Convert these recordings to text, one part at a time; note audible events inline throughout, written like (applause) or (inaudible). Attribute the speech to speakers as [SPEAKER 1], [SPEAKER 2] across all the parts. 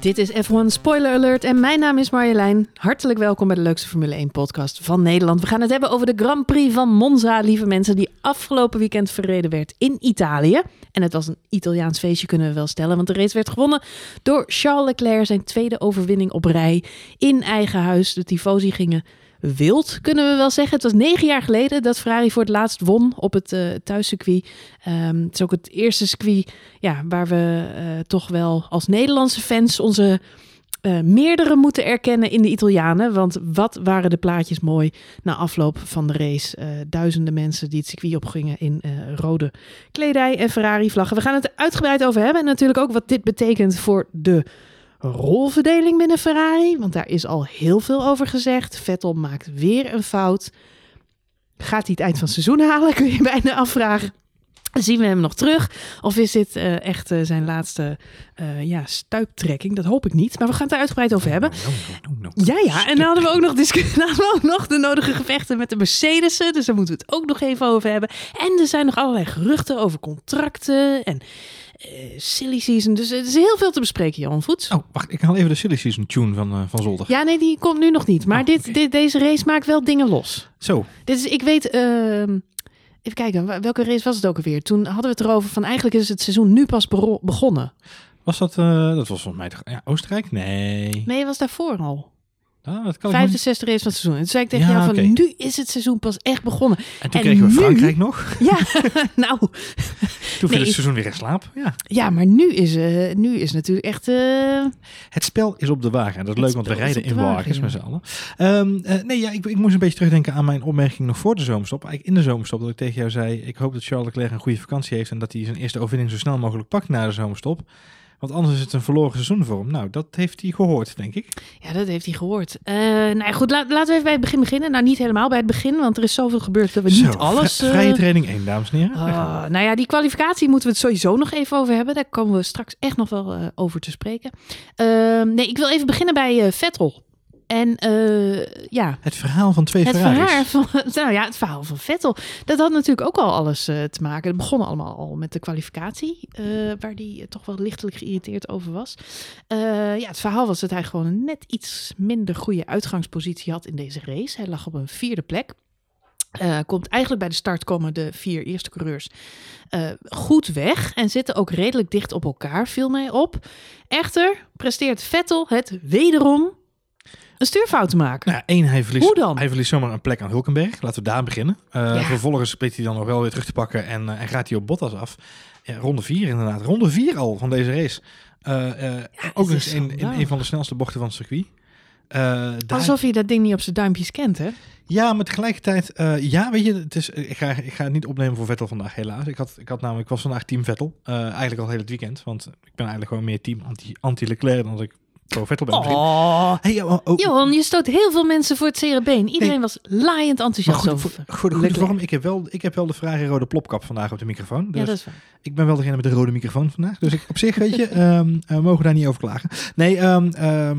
[SPEAKER 1] Dit is F1 Spoiler Alert en mijn naam is Marjolein. Hartelijk welkom bij de leukste Formule 1 podcast van Nederland. We gaan het hebben over de Grand Prix van Monza, lieve mensen, die afgelopen weekend verreden werd in Italië. En het was een Italiaans feestje, kunnen we wel stellen, want de race werd gewonnen door Charles Leclerc, zijn tweede overwinning op rij in eigen huis. De tifosi gingen wild, kunnen we wel zeggen. Het was negen jaar geleden dat Ferrari voor het laatst won op het uh, thuiscircuit. Um, het is ook het eerste circuit ja, waar we uh, toch wel als Nederlandse fans onze uh, meerdere moeten erkennen in de Italianen. Want wat waren de plaatjes mooi na afloop van de race. Duizenden mensen die het circuit opgingen in rode kledij en Ferrari-vlaggen. We gaan het uitgebreid over hebben. En natuurlijk ook wat dit betekent voor de rolverdeling binnen Ferrari. Want daar is al heel veel over gezegd. Vettel maakt weer een fout. Gaat hij het eind van het seizoen halen? (laughs) Kun je bijna afvragen. Zien we hem nog terug? Of is dit uh, echt uh, zijn laatste uh, ja, stuiptrekking? Dat hoop ik niet. Maar we gaan het er uitgebreid over hebben. Ja, ja. En dan hadden we ook nog, (laughs) we ook nog de nodige gevechten met de Mercedes'en. Dus daar moeten we het ook nog even over hebben. En er zijn nog allerlei geruchten over contracten en silly season. Dus er is heel veel te bespreken, Jan Voets.
[SPEAKER 2] Oh, wacht. Ik haal even de silly season tune van, van Zolder.
[SPEAKER 1] Ja, nee, die komt nu nog niet. Maar
[SPEAKER 2] Oh,
[SPEAKER 1] dit, dit, deze race maakt wel dingen los.
[SPEAKER 2] Zo,
[SPEAKER 1] Dit is, ik weet... ehm, Even kijken, welke race was het ook alweer? Toen hadden we het erover van eigenlijk is het seizoen nu pas begonnen.
[SPEAKER 2] was dat... eh, dat was volgens mij. Ja, Oostenrijk? Nee.
[SPEAKER 1] Nee, was daarvoor al.
[SPEAKER 2] Ah, dat kan
[SPEAKER 1] van het seizoen. En toen zei ik tegen
[SPEAKER 2] Ja,
[SPEAKER 1] jou van, nu is het seizoen pas echt begonnen.
[SPEAKER 2] En toen
[SPEAKER 1] en
[SPEAKER 2] kregen we
[SPEAKER 1] nu-
[SPEAKER 2] Frankrijk nog. (laughs)
[SPEAKER 1] Ja, (laughs) nou,
[SPEAKER 2] Toen viel
[SPEAKER 1] Nee.
[SPEAKER 2] het seizoen weer in slaap. Ja.
[SPEAKER 1] ja, maar nu is, eh nu is natuurlijk echt... eh,
[SPEAKER 2] Het spel is op de wagen. En dat is leuk, want we rijden in wagens
[SPEAKER 1] wagen,
[SPEAKER 2] met z'n allen. Eh, nee, ja, ik, ik moest een beetje terugdenken aan mijn opmerking nog voor de zomerstop. Eigenlijk in de zomerstop, dat ik tegen jou zei... ik hoop dat Charles Leclerc een goede vakantie heeft... en dat hij zijn eerste overwinning zo snel mogelijk pakt na de zomerstop. Want anders is het een verloren seizoen voor hem. Nou, dat heeft hij gehoord, denk ik.
[SPEAKER 1] ja, dat heeft hij gehoord. Eh nou ja, goed, laat- laten we even bij het begin beginnen. Nou, niet helemaal bij het begin, want er is zoveel gebeurd dat we niet alles... eh,
[SPEAKER 2] vrije training 1, dames en heren.
[SPEAKER 1] Ah, nou ja, die kwalificatie moeten we het sowieso nog even over hebben. Daar komen we straks echt nog wel eh, over te spreken. Ehm, nee, ik wil even beginnen bij Vettel. En eh, ja,
[SPEAKER 2] Het verhaal van twee
[SPEAKER 1] het
[SPEAKER 2] Ferraris.
[SPEAKER 1] verhaal, van, (laughs) nou ja, het verhaal van Vettel. Dat had natuurlijk ook al alles eh, te maken. Het begon allemaal al met de kwalificatie, eh, waar hij toch wel lichtelijk geïrriteerd over was. Ja, het verhaal was dat hij gewoon een net iets minder goede uitgangspositie had in deze race. Hij lag op een vierde plek. Komt eigenlijk bij de start komen de vier eerste coureurs goed weg en zitten ook redelijk dicht op elkaar, viel mij op. Echter presteert Vettel het wederom een stuurfout te maken.
[SPEAKER 2] Nou, één, hij verliest,
[SPEAKER 1] Hoe dan?
[SPEAKER 2] hij verliest zomaar een plek aan Hulkenberg. Laten we daar beginnen. Uh,
[SPEAKER 1] Ja.
[SPEAKER 2] Vervolgens spreekt hij dan nog wel weer terug te pakken en, uh, en gaat hij op Bottas af. Ja, ronde 4 inderdaad. Ronde 4 al van deze race.
[SPEAKER 1] Het
[SPEAKER 2] ook nog eens in, in
[SPEAKER 1] schandalig.
[SPEAKER 2] een van de snelste bochten van het circuit. Uh,
[SPEAKER 1] Alsof hij dat ding niet op zijn duimpjes kent, hè?
[SPEAKER 2] Ja, maar tegelijkertijd, uh, ja, weet je, het is, ik, ga, ik ga het niet opnemen voor Vettel vandaag, helaas. Ik, had, ik, had namelijk, ik was vandaag team Vettel, uh, eigenlijk al heel het weekend. Want ik ben eigenlijk gewoon meer team anti- anti-Leclerc dan dat ik pro Vettel ben.
[SPEAKER 1] Oh,
[SPEAKER 2] Hey, oh, oh,
[SPEAKER 1] Johan, je stoot heel veel mensen voor het zere been. Iedereen was laaiend enthousiast
[SPEAKER 2] goed,
[SPEAKER 1] over.
[SPEAKER 2] voor, de
[SPEAKER 1] Leclerc.
[SPEAKER 2] vorm, ik heb, wel, ik heb wel de fraaie rode plopkap vandaag op de microfoon. Dus
[SPEAKER 1] Ja, dat is waar.
[SPEAKER 2] ik ben wel degene met de rode microfoon vandaag. Dus ik, op zich, weet je, (laughs) eh, mogen daar niet over klagen. Nee, ehm, ehm,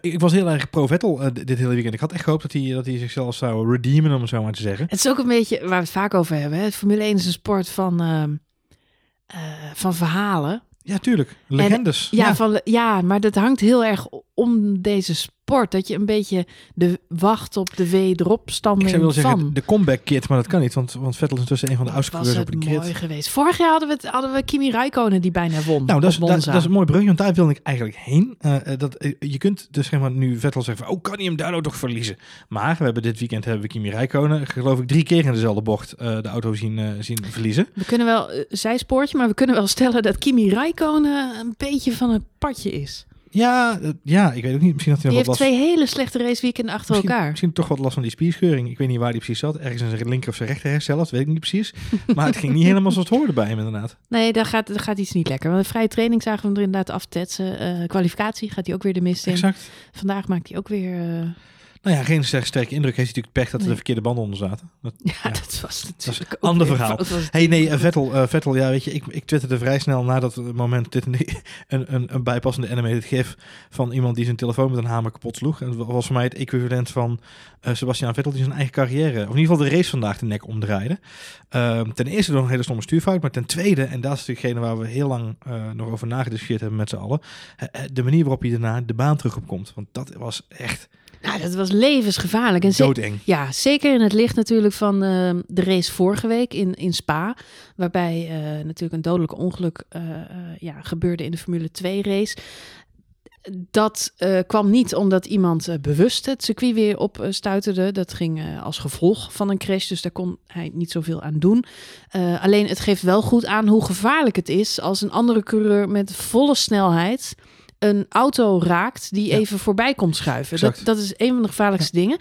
[SPEAKER 2] ik was heel erg pro Vettel eh, dit hele weekend. Ik had echt gehoopt dat hij, dat hij zichzelf zou redeemen, om het zo maar te zeggen.
[SPEAKER 1] Het is ook een beetje waar we het vaak over hebben. Hè? Formule 1 is een sport van, eh, van verhalen.
[SPEAKER 2] Ja, tuurlijk. Legendes.
[SPEAKER 1] Ja, Van, ja, maar dat hangt heel erg om deze sport. Dat je een beetje de wacht op de
[SPEAKER 2] Ik
[SPEAKER 1] wederopstanding
[SPEAKER 2] zou willen zeggen de comeback kit, maar dat kan niet, want, want Vettel is intussen een van de oudste
[SPEAKER 1] was
[SPEAKER 2] coureurs op de
[SPEAKER 1] mooi
[SPEAKER 2] grid.
[SPEAKER 1] geweest. Vorig jaar hadden we, het, hadden we Kimi Räikkönen die bijna won.
[SPEAKER 2] Nou, dat is, dat, dat is een mooi brugje, want daar wilde ik eigenlijk heen. Eh, eh, dat, eh, je kunt dus zeg maar nu Vettel zeggen van, oh, kan hij hem daardoor toch verliezen? Maar we hebben dit weekend hebben we Kimi Räikkönen, geloof ik, drie keer in dezelfde bocht de auto zien, zien verliezen.
[SPEAKER 1] We kunnen wel, zijspoortje, maar we kunnen wel stellen dat Kimi Räikkönen een beetje van het padje is.
[SPEAKER 2] Ja, ja, ik weet ook niet. Misschien had hij
[SPEAKER 1] Die
[SPEAKER 2] nog
[SPEAKER 1] heeft
[SPEAKER 2] wat last.
[SPEAKER 1] twee hele slechte raceweekenden achter
[SPEAKER 2] Misschien,
[SPEAKER 1] elkaar.
[SPEAKER 2] misschien toch wat last van die spierscheuring. Ik weet niet waar die precies zat. Ergens in zijn linker of zijn rechter hersen zelfs, weet ik niet precies. (laughs) Maar het ging niet helemaal zoals het hoorde bij hem inderdaad.
[SPEAKER 1] Nee, daar gaat, daar gaat iets niet lekker. Want de vrije training zagen we hem er inderdaad aftetsen. Eh kwalificatie gaat hij ook weer de mist in.
[SPEAKER 2] Exact.
[SPEAKER 1] Vandaag maakt hij ook weer... eh,
[SPEAKER 2] Nou ja, geen sterke, sterke indruk. Heeft natuurlijk pech dat er
[SPEAKER 1] Nee.
[SPEAKER 2] de verkeerde banden onder zaten. Dat,
[SPEAKER 1] Ja,
[SPEAKER 2] Ja.
[SPEAKER 1] dat was natuurlijk
[SPEAKER 2] een ander verhaal. Hey, nee, eh, Vettel, eh, Vettel, ja, weet je, ik, ik twitterde vrij snel na dat moment dit (laughs) een, een, een, bijpassende animated gif van iemand die zijn telefoon met een hamer kapot sloeg. En dat was voor mij het equivalent van eh, Sebastian Vettel die zijn eigen carrière, of in ieder geval de race vandaag de nek omdraaide. Ehm, ten eerste door een hele stomme stuurfout, maar ten tweede, en dat is degene waar we heel lang nog over nagediscussieerd hebben met z'n allen, de manier waarop hij daarna de baan terug op komt. Want dat was echt
[SPEAKER 1] Nou, dat was levensgevaarlijk. En
[SPEAKER 2] doodeng.
[SPEAKER 1] Ja, zeker in het licht natuurlijk van eh, de race vorige week in, in Spa. Waarbij eh, natuurlijk een dodelijk ongeluk eh, ja, gebeurde in de Formule 2 race. Dat kwam niet omdat iemand bewust het circuit weer op eh, stuiterde. Dat ging als gevolg van een crash, dus daar kon hij niet zoveel aan doen. Alleen het geeft wel goed aan hoe gevaarlijk het is als een andere coureur met volle snelheid een auto raakt die
[SPEAKER 2] Ja.
[SPEAKER 1] even voorbij komt schuiven. Dat,
[SPEAKER 2] Exact.
[SPEAKER 1] dat is een van de gevaarlijkste dingen.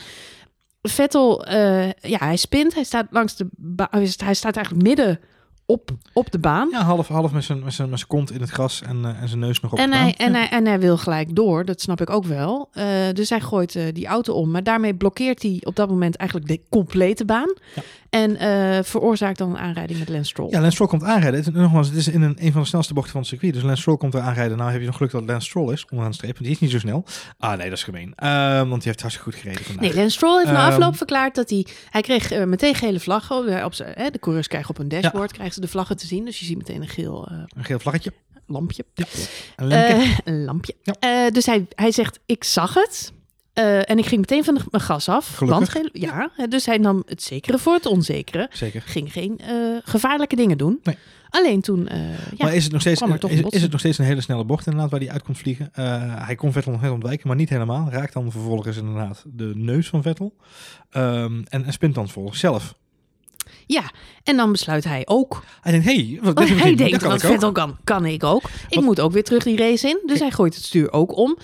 [SPEAKER 1] Vettel, eh, ja, hij spint. Hij staat langs de baan. Hij staat eigenlijk midden op, op de baan.
[SPEAKER 2] Ja, half, half met zijn, met, zijn, met zijn kont in het gras en, eh, en zijn neus nog op
[SPEAKER 1] En
[SPEAKER 2] de
[SPEAKER 1] hij,
[SPEAKER 2] baan.
[SPEAKER 1] en, hij, en hij wil gelijk door, dat snap ik ook wel. Eh, dus hij gooit die auto om. Maar daarmee blokkeert hij op dat moment eigenlijk de complete baan.
[SPEAKER 2] Ja.
[SPEAKER 1] En eh, veroorzaakt dan een aanrijding met Lance Stroll.
[SPEAKER 2] Ja, Lance Stroll komt aanrijden. Het, is- nogmaals, het is in een, een van de snelste bochten van het circuit. Dus Lance Stroll komt er aanrijden. Nou heb je nog geluk dat Lance Stroll is, onderaan de streep. Want die is niet zo snel. Ah nee, dat is gemeen. Ehm, want die heeft hartstikke goed gereden vandaag.
[SPEAKER 1] Nee, Lance Stroll heeft na
[SPEAKER 2] Ehm,
[SPEAKER 1] afloop verklaard dat hij... Hij kreeg eh, meteen gele vlaggen. Op, zijn, de coureurs krijgen op hun dashboard krijgen ze de vlaggen te zien. Dus je ziet meteen een geel eh,
[SPEAKER 2] Een geel vlaggetje.
[SPEAKER 1] lampje.
[SPEAKER 2] Een
[SPEAKER 1] lampje.
[SPEAKER 2] Ja.
[SPEAKER 1] Dus hij, hij zegt, ik zag het. Eh, en ik ging meteen van de, mijn gas af.
[SPEAKER 2] Gelukkig.
[SPEAKER 1] Want ja, dus hij nam het zekere voor het onzekere.
[SPEAKER 2] Zeker.
[SPEAKER 1] Ging geen eh, gevaarlijke dingen doen.
[SPEAKER 2] Nee.
[SPEAKER 1] Alleen toen, eh, ja,
[SPEAKER 2] maar is het, nog steeds, is, het nog steeds een hele snelle bocht inderdaad waar hij uit komt vliegen? Hij kon Vettel nog net ontwijken, maar niet helemaal. Raakt dan vervolgens inderdaad de neus van Vettel. Ehm, en, en spint dan vervolgens zelf.
[SPEAKER 1] ja, en dan besluit hij ook.
[SPEAKER 2] Hij denkt, hé, wat,
[SPEAKER 1] Oh,
[SPEAKER 2] dit is
[SPEAKER 1] hij
[SPEAKER 2] dat
[SPEAKER 1] denkt,
[SPEAKER 2] ook.
[SPEAKER 1] Vettel kan, kan ik ook. Ik moet ook weer terug die race in. Dus
[SPEAKER 2] Kijk.
[SPEAKER 1] hij gooit het stuur ook om.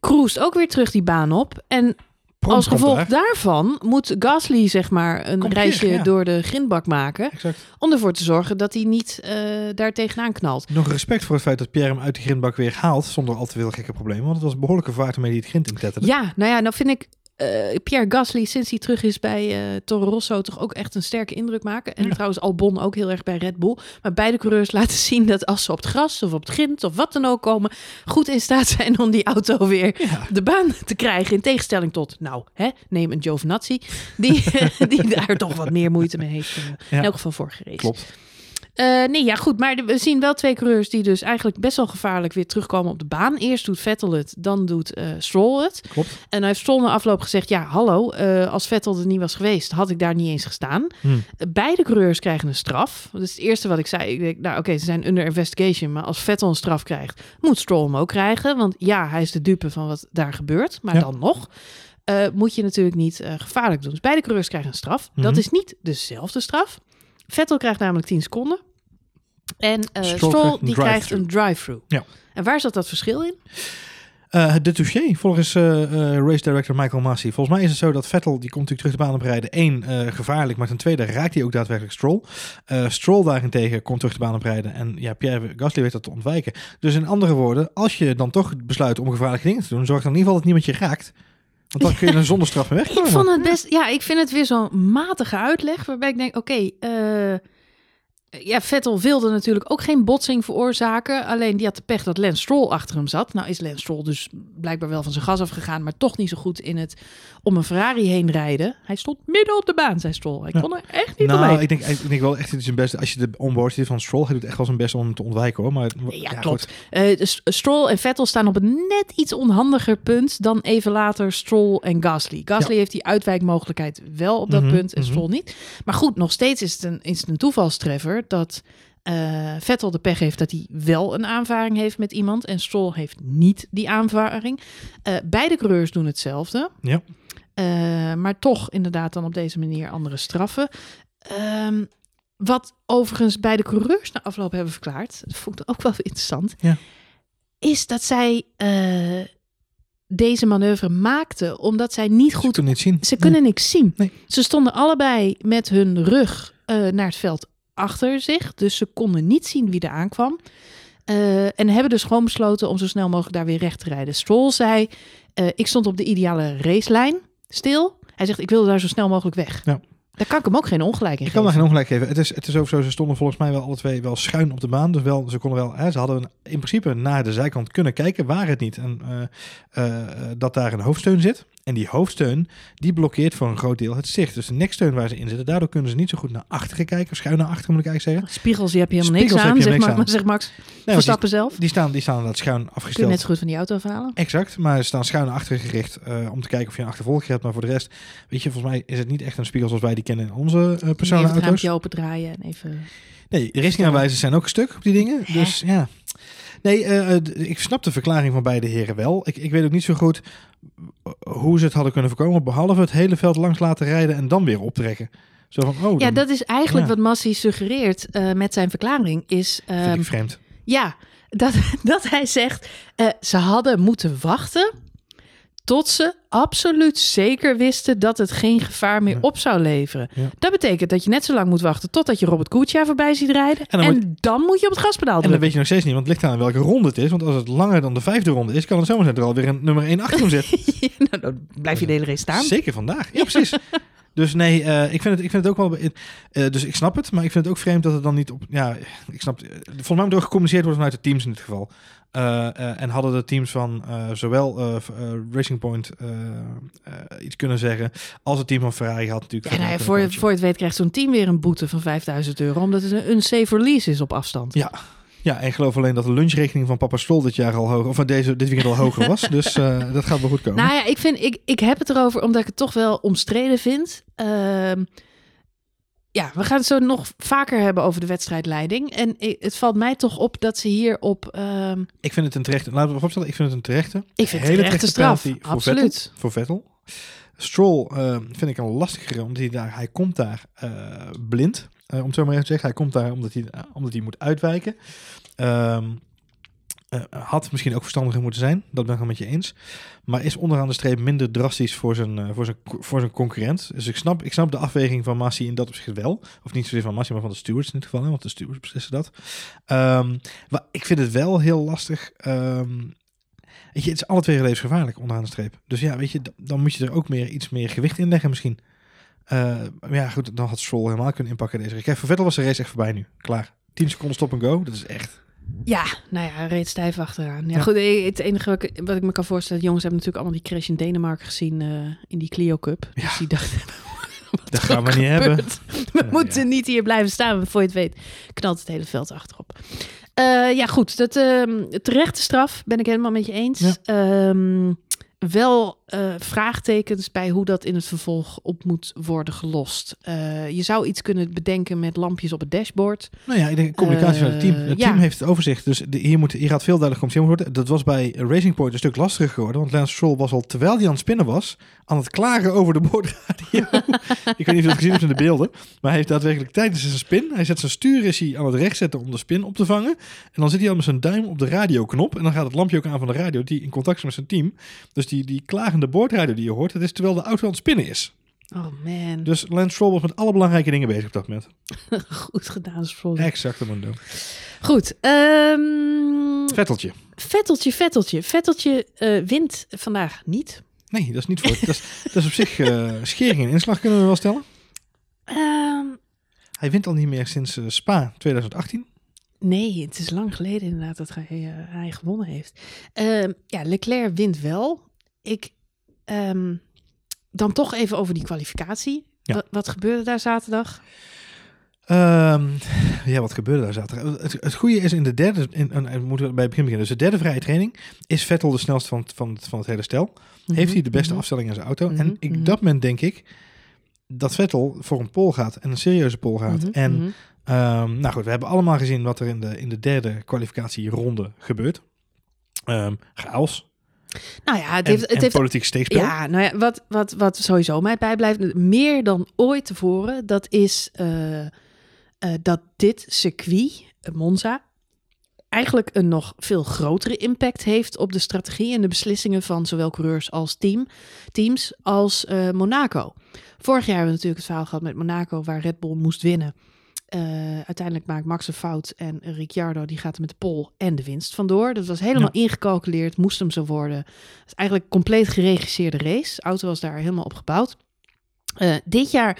[SPEAKER 1] Cruist ook weer terug die baan op. En
[SPEAKER 2] Prompt
[SPEAKER 1] als gevolg
[SPEAKER 2] daar.
[SPEAKER 1] daarvan moet Gasly zeg maar een
[SPEAKER 2] Komt
[SPEAKER 1] reisje
[SPEAKER 2] ja.
[SPEAKER 1] door de grindbak maken.
[SPEAKER 2] Exact.
[SPEAKER 1] Om ervoor te zorgen dat hij niet eh, daar tegenaan knalt.
[SPEAKER 2] Nog respect voor het feit dat Pierre hem uit de grindbak weer haalt zonder al te veel gekke problemen. Want het was een behoorlijke vaart waarmee hij het grind in tetterde.
[SPEAKER 1] Ja, nou ja, nou vind ik eh, Pierre Gasly sinds hij terug is bij eh Toro Rosso toch ook echt een sterke indruk maken. En
[SPEAKER 2] Ja.
[SPEAKER 1] trouwens Albon ook heel erg bij Red Bull. Maar beide coureurs (laughs) laten zien dat als ze op het gras of op het grind of wat dan ook komen, goed in staat (laughs) zijn om die auto weer
[SPEAKER 2] Ja.
[SPEAKER 1] de baan te krijgen. In tegenstelling tot, nou, hè, neem een Giovinazzi, die, (laughs) die daar toch wat meer moeite mee heeft.
[SPEAKER 2] Ja.
[SPEAKER 1] In elk geval vorige race.
[SPEAKER 2] Klopt.
[SPEAKER 1] Eh, nee, ja, goed. Maar we zien wel twee coureurs die dus eigenlijk best wel gevaarlijk weer terugkomen op de baan. Eerst doet Vettel het, dan doet eh Stroll het.
[SPEAKER 2] Klopt.
[SPEAKER 1] En hij heeft Stroll na afloop gezegd... ja, hallo, eh, als Vettel er niet was geweest... had ik daar niet eens gestaan.
[SPEAKER 2] Hm.
[SPEAKER 1] Eh, Beide coureurs krijgen een straf. Dat is het eerste wat ik zei. Ik denk, nou oké, ze zijn under investigation... maar als Vettel een straf krijgt... moet Stroll hem ook krijgen. Want ja, hij is de dupe van wat daar gebeurt. Maar
[SPEAKER 2] Ja.
[SPEAKER 1] dan nog... moet je natuurlijk niet gevaarlijk doen. Dus beide coureurs krijgen een straf. Dat
[SPEAKER 2] Mhm.
[SPEAKER 1] is niet dezelfde straf. Vettel krijgt namelijk 10 seconden. En eh
[SPEAKER 2] Stroll
[SPEAKER 1] Stroll,
[SPEAKER 2] krijgt een
[SPEAKER 1] die krijgt een drive-through.
[SPEAKER 2] Ja.
[SPEAKER 1] En waar zat dat verschil in?
[SPEAKER 2] Eh, de touché, volgens eh, race director Michael Massey. Volgens mij is het zo dat Vettel, die komt natuurlijk terug de baan op rijden. Eén, gevaarlijk, maar ten tweede raakt hij ook daadwerkelijk Stroll. Stroll daarentegen komt terug de baan op rijden. En ja, Pierre Gasly weet dat te ontwijken. Dus in andere woorden, als je dan toch besluit om gevaarlijke dingen te doen, zorg dan in ieder geval dat niemand je raakt. Want dan kun je (laughs) er zonder straf mee
[SPEAKER 1] Ik
[SPEAKER 2] wegkomen.
[SPEAKER 1] vond het best, ja, ik vind het weer zo'n matige uitleg. Waarbij ik denk, oké, eh, ja, Vettel wilde natuurlijk ook geen botsing veroorzaken. Alleen die had de pech dat Lance Stroll achter hem zat. Nou is Lance Stroll dus blijkbaar wel van zijn gas afgegaan, maar toch niet zo goed in het om een Ferrari heen rijden. Hij stond midden op de baan, zei Stroll.
[SPEAKER 2] Ja.
[SPEAKER 1] kon er echt niet
[SPEAKER 2] Nou,
[SPEAKER 1] omheen.
[SPEAKER 2] ik denk, ik denk wel echt het is zijn best. Als je de onboard ziet van Stroll, hij doet echt wel zijn best om hem te ontwijken hoor. Maar
[SPEAKER 1] Ja,
[SPEAKER 2] goed.
[SPEAKER 1] klopt. Eh, dus Stroll en Vettel staan op een net iets onhandiger punt dan even later Stroll en Gasly. Gasly heeft die uitwijkmogelijkheid wel op dat
[SPEAKER 2] Mhm,
[SPEAKER 1] punt en
[SPEAKER 2] mhm.
[SPEAKER 1] Stroll niet. Maar goed, nog steeds is het een, is het een toevalstreffer dat eh, Vettel de pech heeft dat hij wel een aanvaring heeft met iemand en Stroll heeft niet die aanvaring. Eh, beide coureurs doen hetzelfde.
[SPEAKER 2] Ja.
[SPEAKER 1] Eh, maar toch inderdaad dan op deze manier andere straffen. Ehm, wat overigens beide coureurs na afloop hebben verklaard, dat vond ik ook wel interessant,
[SPEAKER 2] Ja.
[SPEAKER 1] is dat zij deze manoeuvre maakten omdat zij niet
[SPEAKER 2] Ze
[SPEAKER 1] goed...
[SPEAKER 2] kunnen niet zien.
[SPEAKER 1] Ze kunnen niks zien.
[SPEAKER 2] Nee.
[SPEAKER 1] Ze stonden allebei met hun rug naar het veld achter zich, dus ze konden niet zien wie er aankwam. Eh, en hebben dus gewoon besloten om zo snel mogelijk daar weer recht te rijden. Stroll zei, eh, ik stond op de ideale racelijn. stil. Hij zegt, ik wil daar zo snel mogelijk weg.
[SPEAKER 2] Ja.
[SPEAKER 1] Daar kan ik hem ook geen ongelijk in
[SPEAKER 2] Ik kan daar geen ongelijk geven. Het is, het is ook zo, ze stonden volgens mij wel alle twee wel schuin op de baan. Dus wel, ze konden wel, hè, ze hadden in principe naar de zijkant kunnen kijken, waar het niet. En eh, dat daar een hoofdsteun zit. En die hoofdsteun, die blokkeert voor een groot deel het zicht. Dus de neksteun waar ze in zitten, daardoor kunnen ze niet zo goed naar achteren kijken. Of schuin naar achteren moet ik eigenlijk zeggen.
[SPEAKER 1] Spiegels, die heb je helemaal niks
[SPEAKER 2] Spiegels
[SPEAKER 1] aan, zeg, maar,
[SPEAKER 2] aan. (laughs)
[SPEAKER 1] zeg Max.
[SPEAKER 2] Nee, die,
[SPEAKER 1] Verstappen zelf.
[SPEAKER 2] die, staan, die staan inderdaad schuin
[SPEAKER 1] Kun je
[SPEAKER 2] afgesteld.
[SPEAKER 1] net zo goed van die auto afhalen.
[SPEAKER 2] Exact, maar ze staan schuin naar achteren gericht eh, om te kijken of je een achtervolger hebt. Maar voor de rest, weet je, volgens mij is het niet echt een spiegel zoals wij die kennen in onze uh,
[SPEAKER 1] Even het raampje open draaien en even...
[SPEAKER 2] Nee, de richtingaanwijzers zijn ook een stuk op die dingen.
[SPEAKER 1] Hè?
[SPEAKER 2] Dus ja. Nee, eh, eh, ik snap de verklaring van beide heren wel. Ik, ik weet ook niet zo goed hoe ze het hadden kunnen voorkomen. Behalve het hele veld langs laten rijden en dan weer optrekken. Zo van, oh,
[SPEAKER 1] Ja,
[SPEAKER 2] dan
[SPEAKER 1] dat is eigenlijk
[SPEAKER 2] ja.
[SPEAKER 1] wat Massi suggereert eh, met zijn verklaring. Is,
[SPEAKER 2] vind
[SPEAKER 1] ehm,
[SPEAKER 2] ik vreemd.
[SPEAKER 1] ja, (laughs) dat, dat hij zegt, ze hadden moeten wachten tot ze absoluut zeker wisten dat het geen gevaar meer
[SPEAKER 2] Ja.
[SPEAKER 1] op zou leveren.
[SPEAKER 2] Ja.
[SPEAKER 1] Dat betekent dat je net zo lang moet wachten totdat je Robert Kutsja voorbij ziet rijden.
[SPEAKER 2] En
[SPEAKER 1] En
[SPEAKER 2] dan
[SPEAKER 1] dan,
[SPEAKER 2] moet-
[SPEAKER 1] je op het gaspedaal
[SPEAKER 2] En
[SPEAKER 1] drukken.
[SPEAKER 2] weet je nog steeds niet, want het ligt aan welke ronde het is. Want als het langer dan de vijfde ronde is, kan het zomaar zijn er alweer een nummer 1 achter hem zit. (laughs)
[SPEAKER 1] Ja, nou, dan blijf je de hele race staan.
[SPEAKER 2] Zeker vandaag. Ja, precies. Dus nee, eh, ik, vind het, ik vind het ook wel. eh, dus ik snap het, maar ik vind het ook vreemd dat het dan niet op. Ja, ik snap. eh, Volgens mij moet er gecommuniceerd worden vanuit de teams in dit geval. Eh, eh, en hadden de teams van eh, zowel Racing Point iets kunnen zeggen, als het team van Ferrari had natuurlijk.
[SPEAKER 1] Ja,
[SPEAKER 2] kunnen
[SPEAKER 1] voor, je, voor je het weet krijgt zo'n team weer een boete van 5000 euro. Omdat het een unsafe release is op afstand.
[SPEAKER 2] Ja. Ja, en ik geloof alleen dat de lunchrekening van Papa Stol dit jaar al hoger, of deze, dit weekend al hoger was. (laughs) Dus dat gaat wel goed komen.
[SPEAKER 1] Nou ja, ik, vind, ik, ik heb het erover omdat ik het toch wel omstreden vind. Ehm, ja, we gaan het zo nog vaker hebben over de wedstrijdleiding. En het valt mij toch op dat ze hier op... ehm,
[SPEAKER 2] Ik vind het een terechte, laten we vooropstellen, ik vind het een terechte.
[SPEAKER 1] ik vind het
[SPEAKER 2] hele
[SPEAKER 1] een terechte straf.
[SPEAKER 2] voor
[SPEAKER 1] Absoluut.
[SPEAKER 2] Vettel, voor Vettel. Stroll eh, vind ik een lastigere, omdat hij daar, hij komt daar eh, blind, eh, om het zo maar even te zeggen. Hij komt daar omdat hij, eh, omdat hij moet uitwijken. Ehm, eh, had misschien ook verstandiger moeten zijn, dat ben ik met je eens. Maar is onderaan de streep minder drastisch voor zijn, eh, voor zijn, voor zijn concurrent. Dus ik snap, ik snap de afweging van Massi in dat opzicht wel. Of niet zozeer van Massi, maar van de stewards in dit geval. Want de stewards beslissen dat. Ehm, maar ik vind het wel heel lastig. ehm, Weet je, het is alle twee levensgevaarlijk onderaan de streep. Dus ja, weet je, dan moet je er ook meer iets meer gewicht in leggen misschien. Maar ja, goed, dan had Stroll helemaal kunnen inpakken deze race. Kijk, Vettel was de race echt voorbij nu. Klaar. 10 seconden stop en go. Dat is echt...
[SPEAKER 1] Ja, nou ja, reed stijf achteraan. Ja,
[SPEAKER 2] Ja.
[SPEAKER 1] goed, eh, het enige wat ik, wat ik me kan voorstellen... jongens hebben natuurlijk allemaal die crash in Denemarken gezien... eh, in die Clio Cup.
[SPEAKER 2] Ja.
[SPEAKER 1] Dus die dachten... (laughs)
[SPEAKER 2] Dat gaan we niet hebben.
[SPEAKER 1] We moeten
[SPEAKER 2] ja.
[SPEAKER 1] niet hier blijven staan. Voor je het weet knalt het hele veld achterop. Eh, ja, goed. Dat, ehm terechte straf ben ik helemaal met je eens. Ehm, wel eh, vraagtekens bij hoe dat in het vervolg op moet worden gelost. Eh, je zou iets kunnen bedenken met lampjes op het dashboard.
[SPEAKER 2] Nou ja, ik denk communicatie van het team.
[SPEAKER 1] Eh,
[SPEAKER 2] Het
[SPEAKER 1] ja.
[SPEAKER 2] team heeft het overzicht. Dus de, hier, moet, hier gaat veel duidelijk communiceerd worden. Dat was bij Racing Point een stuk lastiger geworden. Want Lance Stroll was al, terwijl hij aan het spinnen was, aan het klagen over de boordradio. (laughs) ik weet niet of je dat gezien hebt in de beelden. Maar hij heeft daadwerkelijk tijdens zijn spin, hij zet zijn stuur is hij aan het recht zetten om de spin op te vangen. En dan zit hij al met zijn duim op de radioknop. En dan gaat het lampje ook aan van de radio die in contact is met zijn team. Dus die, die klagende boordradio die je hoort, dat is terwijl de auto aan het spinnen is.
[SPEAKER 1] Oh man,
[SPEAKER 2] Dus Lance Stroll was met alle belangrijke dingen bezig op dat moment. (laughs)
[SPEAKER 1] goed gedaan. Sproul.
[SPEAKER 2] Exact, mundo.
[SPEAKER 1] Goed. ehm,
[SPEAKER 2] Vetteltje.
[SPEAKER 1] Vetteltje, Vetteltje. Vetteltje eh, wint vandaag niet.
[SPEAKER 2] Nee, dat is niet voor. dat, is, dat is op zich eh, schering en inslag, kunnen we wel stellen.
[SPEAKER 1] Ehm,
[SPEAKER 2] Hij wint al niet meer sinds eh, Spa 2018.
[SPEAKER 1] nee, het is lang geleden inderdaad dat hij, hij gewonnen heeft. Ehm, ja, Leclerc wint wel. Ik ehm, dan toch even over die kwalificatie.
[SPEAKER 2] Ja.
[SPEAKER 1] Wat, wat gebeurde daar zaterdag?
[SPEAKER 2] Ehm, ja, wat gebeurde daar zaterdag? Het, het goede is in de derde, in, moeten we bij het begin beginnen. Dus de derde vrije training is Vettel de snelste van, het- van, het- van het hele stel. Heeft hij de beste
[SPEAKER 1] Mhm.
[SPEAKER 2] afstelling in zijn auto.
[SPEAKER 1] Mhm,
[SPEAKER 2] En ik,
[SPEAKER 1] mhm.
[SPEAKER 2] op dat moment denk ik dat Vettel voor een pole gaat en een serieuze pole gaat.
[SPEAKER 1] Mhm,
[SPEAKER 2] En
[SPEAKER 1] mhm.
[SPEAKER 2] Ehm, nou goed, we hebben allemaal gezien wat er in de, in de derde kwalificatieronde gebeurt. Ehm chaos
[SPEAKER 1] Nou ja, het
[SPEAKER 2] en,
[SPEAKER 1] heeft, het heeft
[SPEAKER 2] politiek steekspel.
[SPEAKER 1] Ja, nou ja, wat, wat, wat sowieso mij bijblijft, meer dan ooit tevoren, dat is eh, eh, dat dit circuit, eh, Monza, eigenlijk een nog veel grotere impact heeft op de strategie en de beslissingen van zowel coureurs als team, teams als Monaco. Vorig jaar hebben we natuurlijk het verhaal gehad met Monaco, waar Red Bull moest winnen. Eh, uiteindelijk maakt Max een fout en Ricciardo die gaat er met de pol en de winst vandoor. Dat was helemaal ingecalculeerd, moest hem zo worden. Het is eigenlijk een compleet geregisseerde race. De auto was daar helemaal op gebouwd. Eh, dit jaar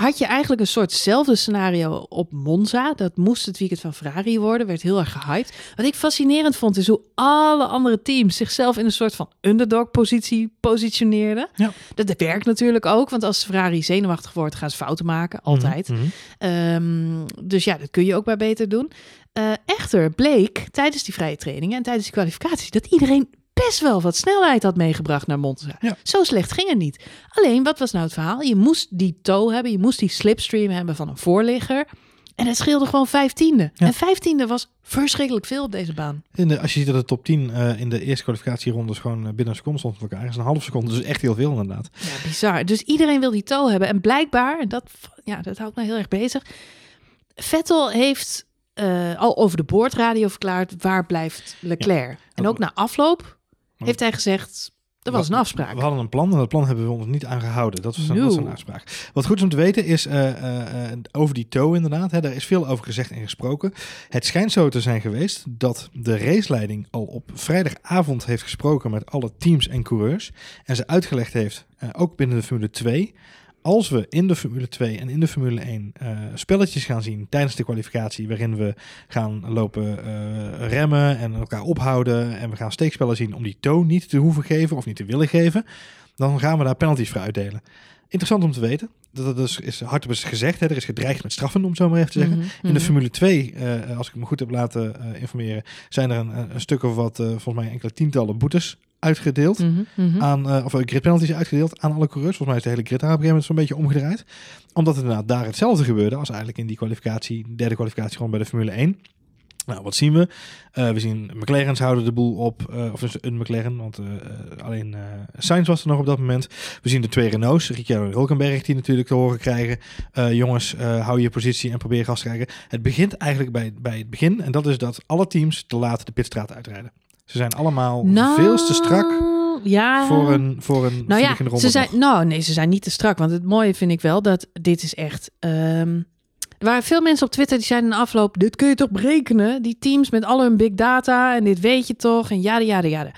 [SPEAKER 1] had je eigenlijk een soortzelfde scenario op Monza. Dat moest het weekend van Ferrari worden. Werd heel erg gehyped. Wat ik fascinerend vond is hoe alle andere teams zichzelf in een soort van underdog positie positioneerden.
[SPEAKER 2] Ja.
[SPEAKER 1] Dat werkt natuurlijk ook. Want als Ferrari zenuwachtig wordt, gaan ze fouten maken. Altijd.
[SPEAKER 2] Mhm, mhm.
[SPEAKER 1] Ehm, dus ja, dat kun je ook maar beter doen. Eh, echter bleek tijdens die vrije trainingen en tijdens die kwalificatie dat iedereen best wel wat snelheid had meegebracht naar Monza.
[SPEAKER 2] Ja.
[SPEAKER 1] Zo slecht ging het niet. Alleen, wat was nou het verhaal? Je moest die toe hebben, je moest die slipstream hebben van een voorligger. En het scheelde gewoon vijftiende.
[SPEAKER 2] Ja.
[SPEAKER 1] En vijftiende was verschrikkelijk veel op deze baan.
[SPEAKER 2] In de, als je ziet dat de top 10 eh, in de eerste kwalificatierondes gewoon eh, binnen een seconde stond voor elkaar. Dat is een half seconde, dus echt heel veel inderdaad.
[SPEAKER 1] Ja, bizar. Dus iedereen wil die toe hebben. En blijkbaar, en dat, ja, dat houdt mij heel erg bezig. Vettel heeft eh, al over de boordradio verklaard waar blijft Leclerc. En ook na afloop heeft hij gezegd, er was een afspraak.
[SPEAKER 2] We hadden een plan en dat plan hebben we ons niet aan gehouden. Dat was een,
[SPEAKER 1] No.
[SPEAKER 2] dat een afspraak. Wat goed is om te weten is eh, eh, eh, over die toe inderdaad. Hè, daar is veel over gezegd en gesproken. Het schijnt zo te zijn geweest dat de raceleiding al op vrijdagavond heeft gesproken met alle teams en coureurs. En ze uitgelegd heeft, ook binnen de Formule 2... Als we in de Formule 2 en in de Formule 1 eh, spelletjes gaan zien tijdens de kwalificatie, waarin we gaan lopen eh, remmen en elkaar ophouden en we gaan steekspellen zien om die toon niet te hoeven geven of niet te willen geven, dan gaan we daar penalties voor uitdelen. Interessant om te weten. Dat dat dus is hardop is gezegd. Hè. Er is gedreigd met straffen, om het zo maar even te zeggen.
[SPEAKER 1] Mhm,
[SPEAKER 2] In de
[SPEAKER 1] mhm.
[SPEAKER 2] Formule 2, eh, als ik me goed heb laten informeren, zijn er een, een stuk of wat, volgens mij enkele tientallen boetes uitgedeeld.
[SPEAKER 1] Mhm, mhm.
[SPEAKER 2] Aan, eh, of grid penalties uitgedeeld aan alle coureurs. Volgens mij is de hele grid daar op een gegeven moment zo'n beetje omgedraaid. Omdat het inderdaad daar hetzelfde gebeurde als eigenlijk in die kwalificatie, derde kwalificatie gewoon bij de Formule 1. Nou, wat zien we? Eh, we zien McLaren's houden de boel op, eh, of dus een McLaren, want alleen Sainz was er nog op dat moment. We zien de twee Renaults, Ricciardo en Hulkenberg, die natuurlijk te horen krijgen. jongens, hou je positie en probeer gas te krijgen. Het begint eigenlijk bij, bij het begin en dat is dat alle teams te laat de pitstraat uitrijden. Ze zijn allemaal
[SPEAKER 1] Nou,
[SPEAKER 2] veel te strak
[SPEAKER 1] ja.
[SPEAKER 2] voor een, voor een
[SPEAKER 1] Nou ja, ze zijn, nou nee, ze zijn niet te strak. Want het mooie vind ik wel dat dit is echt. ehm, er waren veel mensen op Twitter die zeiden in de afloop: dit kun je toch berekenen? Die teams met al hun big data en dit weet je toch? En ja, ja, ja.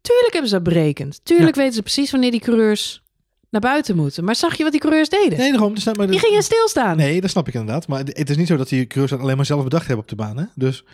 [SPEAKER 1] Tuurlijk hebben ze dat berekend. Tuurlijk weten ze precies wanneer die coureurs naar buiten moeten. Maar zag je wat die coureurs deden?
[SPEAKER 2] Nee, daarom. maar
[SPEAKER 1] Die gingen stilstaan.
[SPEAKER 2] Nee, dat snap ik inderdaad. Maar het is niet zo dat die coureurs dat alleen maar zelf bedacht hebben op de baan. Hè? Dus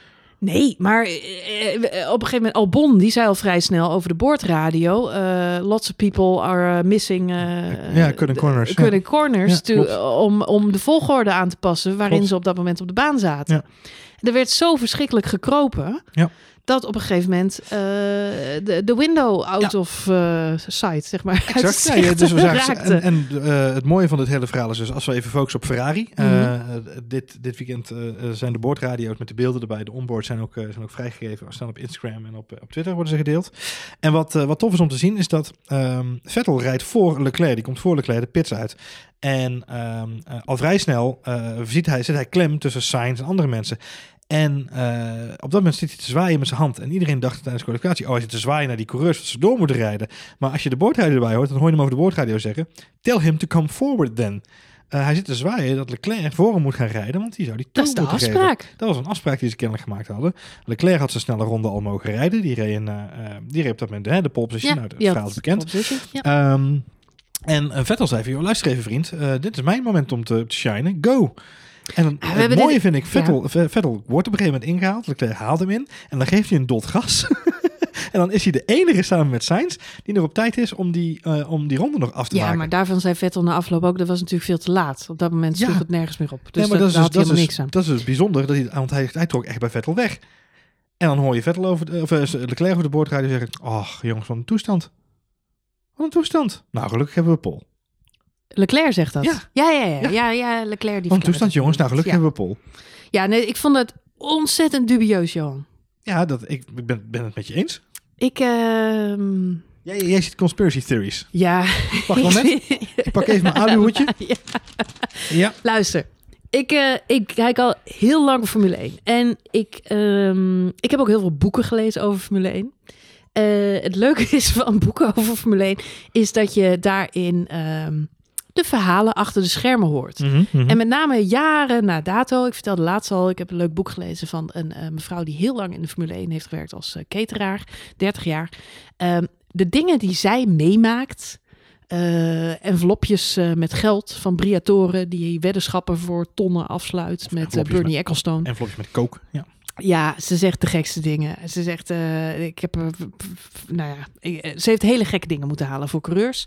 [SPEAKER 1] Nee, maar eh, eh, op een gegeven moment Albon, die zei al vrij snel over de boordradio. eh, lots of people are eh, missing eh,
[SPEAKER 2] Ja, cutting corners,
[SPEAKER 1] cutting
[SPEAKER 2] ja.
[SPEAKER 1] corners
[SPEAKER 2] Ja,
[SPEAKER 1] to-
[SPEAKER 2] klopt.
[SPEAKER 1] om, om de volgorde aan te passen waarin
[SPEAKER 2] Klopt.
[SPEAKER 1] ze op dat moment op de baan zaten.
[SPEAKER 2] Ja.
[SPEAKER 1] Er werd zo verschrikkelijk gekropen.
[SPEAKER 2] Ja.
[SPEAKER 1] Dat op een gegeven moment eh, de, de window out
[SPEAKER 2] Ja.
[SPEAKER 1] of eh, sight, zeg maar.
[SPEAKER 2] Exact. (laughs) Ja,
[SPEAKER 1] zicht
[SPEAKER 2] ja, dus we zagen, en en eh, het mooie van dit hele verhaal is dus, als we even focussen op Ferrari.
[SPEAKER 1] Mhm.
[SPEAKER 2] dit, dit weekend zijn de boordradio's met de beelden erbij. De onboard zijn ook, zijn ook vrijgegeven. Staan op Instagram en op, op Twitter worden ze gedeeld. En wat, wat tof is om te zien is dat ehm, Vettel rijdt voor Leclerc. Die komt voor Leclerc de pits uit. En ehm, eh, al vrij snel ziet hij, zit hij klem tussen Sainz en andere mensen. En eh, op dat moment zit hij te zwaaien met zijn hand. En iedereen dacht tijdens de kwalificatie... oh, hij zit te zwaaien naar die coureurs... dat ze door moeten rijden. Maar als je de boordradio erbij hoort... dan hoor je hem over de boordradio zeggen... tell him to come forward then. Eh, hij zit te zwaaien dat Leclerc voor hem moet gaan rijden... want die zou die toe
[SPEAKER 1] Dat is de
[SPEAKER 2] moeten geven.
[SPEAKER 1] afspraak.
[SPEAKER 2] Dat was een afspraak die ze kennelijk gemaakt hadden. Leclerc had zijn snelle ronde al mogen rijden. Die reed, een, eh, die reed op dat moment hè, de pole position. nou, het
[SPEAKER 1] die had
[SPEAKER 2] verhaal is bekend.
[SPEAKER 1] position. Ja.
[SPEAKER 2] Ehm, en Vettel zei van, joh, luister even vriend, dit is mijn moment om te, te shinen, go. En
[SPEAKER 1] we
[SPEAKER 2] het mooie
[SPEAKER 1] dit-
[SPEAKER 2] vind ik, Vettel, Vettel wordt op een gegeven moment ingehaald, Leclerc haalt hem in en dan geeft hij een dot gas. (laughs) en dan is hij de enige samen met Sainz die nog op tijd is om die, eh, om die ronde nog af te
[SPEAKER 1] Ja,
[SPEAKER 2] maken.
[SPEAKER 1] maar daarvan zei Vettel na afloop ook, dat was natuurlijk veel te laat. Op dat moment sloeg
[SPEAKER 2] Ja.
[SPEAKER 1] het nergens meer op. Dus
[SPEAKER 2] Nee, maar
[SPEAKER 1] dat,
[SPEAKER 2] is dus- dat is-
[SPEAKER 1] niks aan.
[SPEAKER 2] Dat is dus bijzonder, dat hij, want hij, hij trok echt bij Vettel weg. En dan hoor je Vettel over, de, of, eh, Leclerc over de boordradio zeggen, ach jongens, wat een toestand. Wat een toestand. Nou, gelukkig hebben we Pol.
[SPEAKER 1] Leclerc zegt dat.
[SPEAKER 2] Ja.
[SPEAKER 1] Ja, ja, ja.
[SPEAKER 2] Ja.
[SPEAKER 1] ja. ja, Leclerc die verklaart
[SPEAKER 2] toestand jongens, nou gelukkig
[SPEAKER 1] ja.
[SPEAKER 2] hebben we Pol.
[SPEAKER 1] Ja, nee, ik vond het ontzettend dubieus, Johan.
[SPEAKER 2] Ja, dat, ik, ik ben, ben het met je eens.
[SPEAKER 1] Ik, ehm,
[SPEAKER 2] Jij, jij ziet conspiracy theories.
[SPEAKER 1] ja.
[SPEAKER 2] Pak een (laughs) moment. Ik pak even mijn aluhoedje. (laughs)
[SPEAKER 1] Ja.
[SPEAKER 2] Ja.
[SPEAKER 1] Luister, ik, eh, ik kijk al heel lang Formule 1. En ik, ehm, ik heb ook heel veel boeken gelezen over Formule 1. Eh, het leuke (laughs) is van boeken over Formule 1 is dat je daarin ehm, de verhalen achter de schermen hoort.
[SPEAKER 2] Mhm, mhm.
[SPEAKER 1] En met name jaren na dato, ik vertelde laatst al, ik heb een leuk boek gelezen van een eh, mevrouw die heel lang in de Formule 1 heeft gewerkt als eh, cateraar, 30 jaar. Ehm, de dingen die zij meemaakt, eh, envelopjes met geld van Briatoren die weddenschappen voor tonnen afsluit met Bernie
[SPEAKER 2] met-
[SPEAKER 1] Ecclestone.
[SPEAKER 2] Envelopjes met kook. Ja.
[SPEAKER 1] Ja, ze zegt de gekste dingen. Ze zegt, eh, ik heb, eh, nou ja, ik- eh, ze heeft hele gekke dingen moeten halen voor coureurs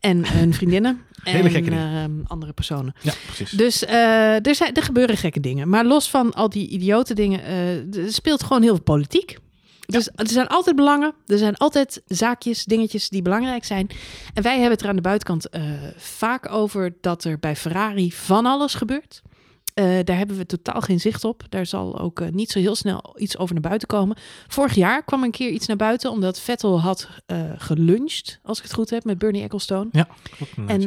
[SPEAKER 1] en hun vriendinnen (laughs) en ehm, andere personen.
[SPEAKER 2] ja, precies.
[SPEAKER 1] Dus er, zijn, er gebeuren gekke dingen. Maar los van al die idiote dingen, er speelt gewoon heel veel politiek. Dus er zijn altijd belangen. Er zijn altijd zaakjes, dingetjes die belangrijk zijn. En wij hebben het er aan de buitenkant vaak over dat er bij Ferrari van alles gebeurt. Eh, daar hebben we totaal geen zicht op. Daar zal ook eh, niet zo heel snel iets over naar buiten komen. Vorig jaar kwam een keer iets naar buiten, omdat Vettel had eh geluncht, als ik het goed heb, met Bernie Ecclestone.
[SPEAKER 2] ja, klopt.
[SPEAKER 1] En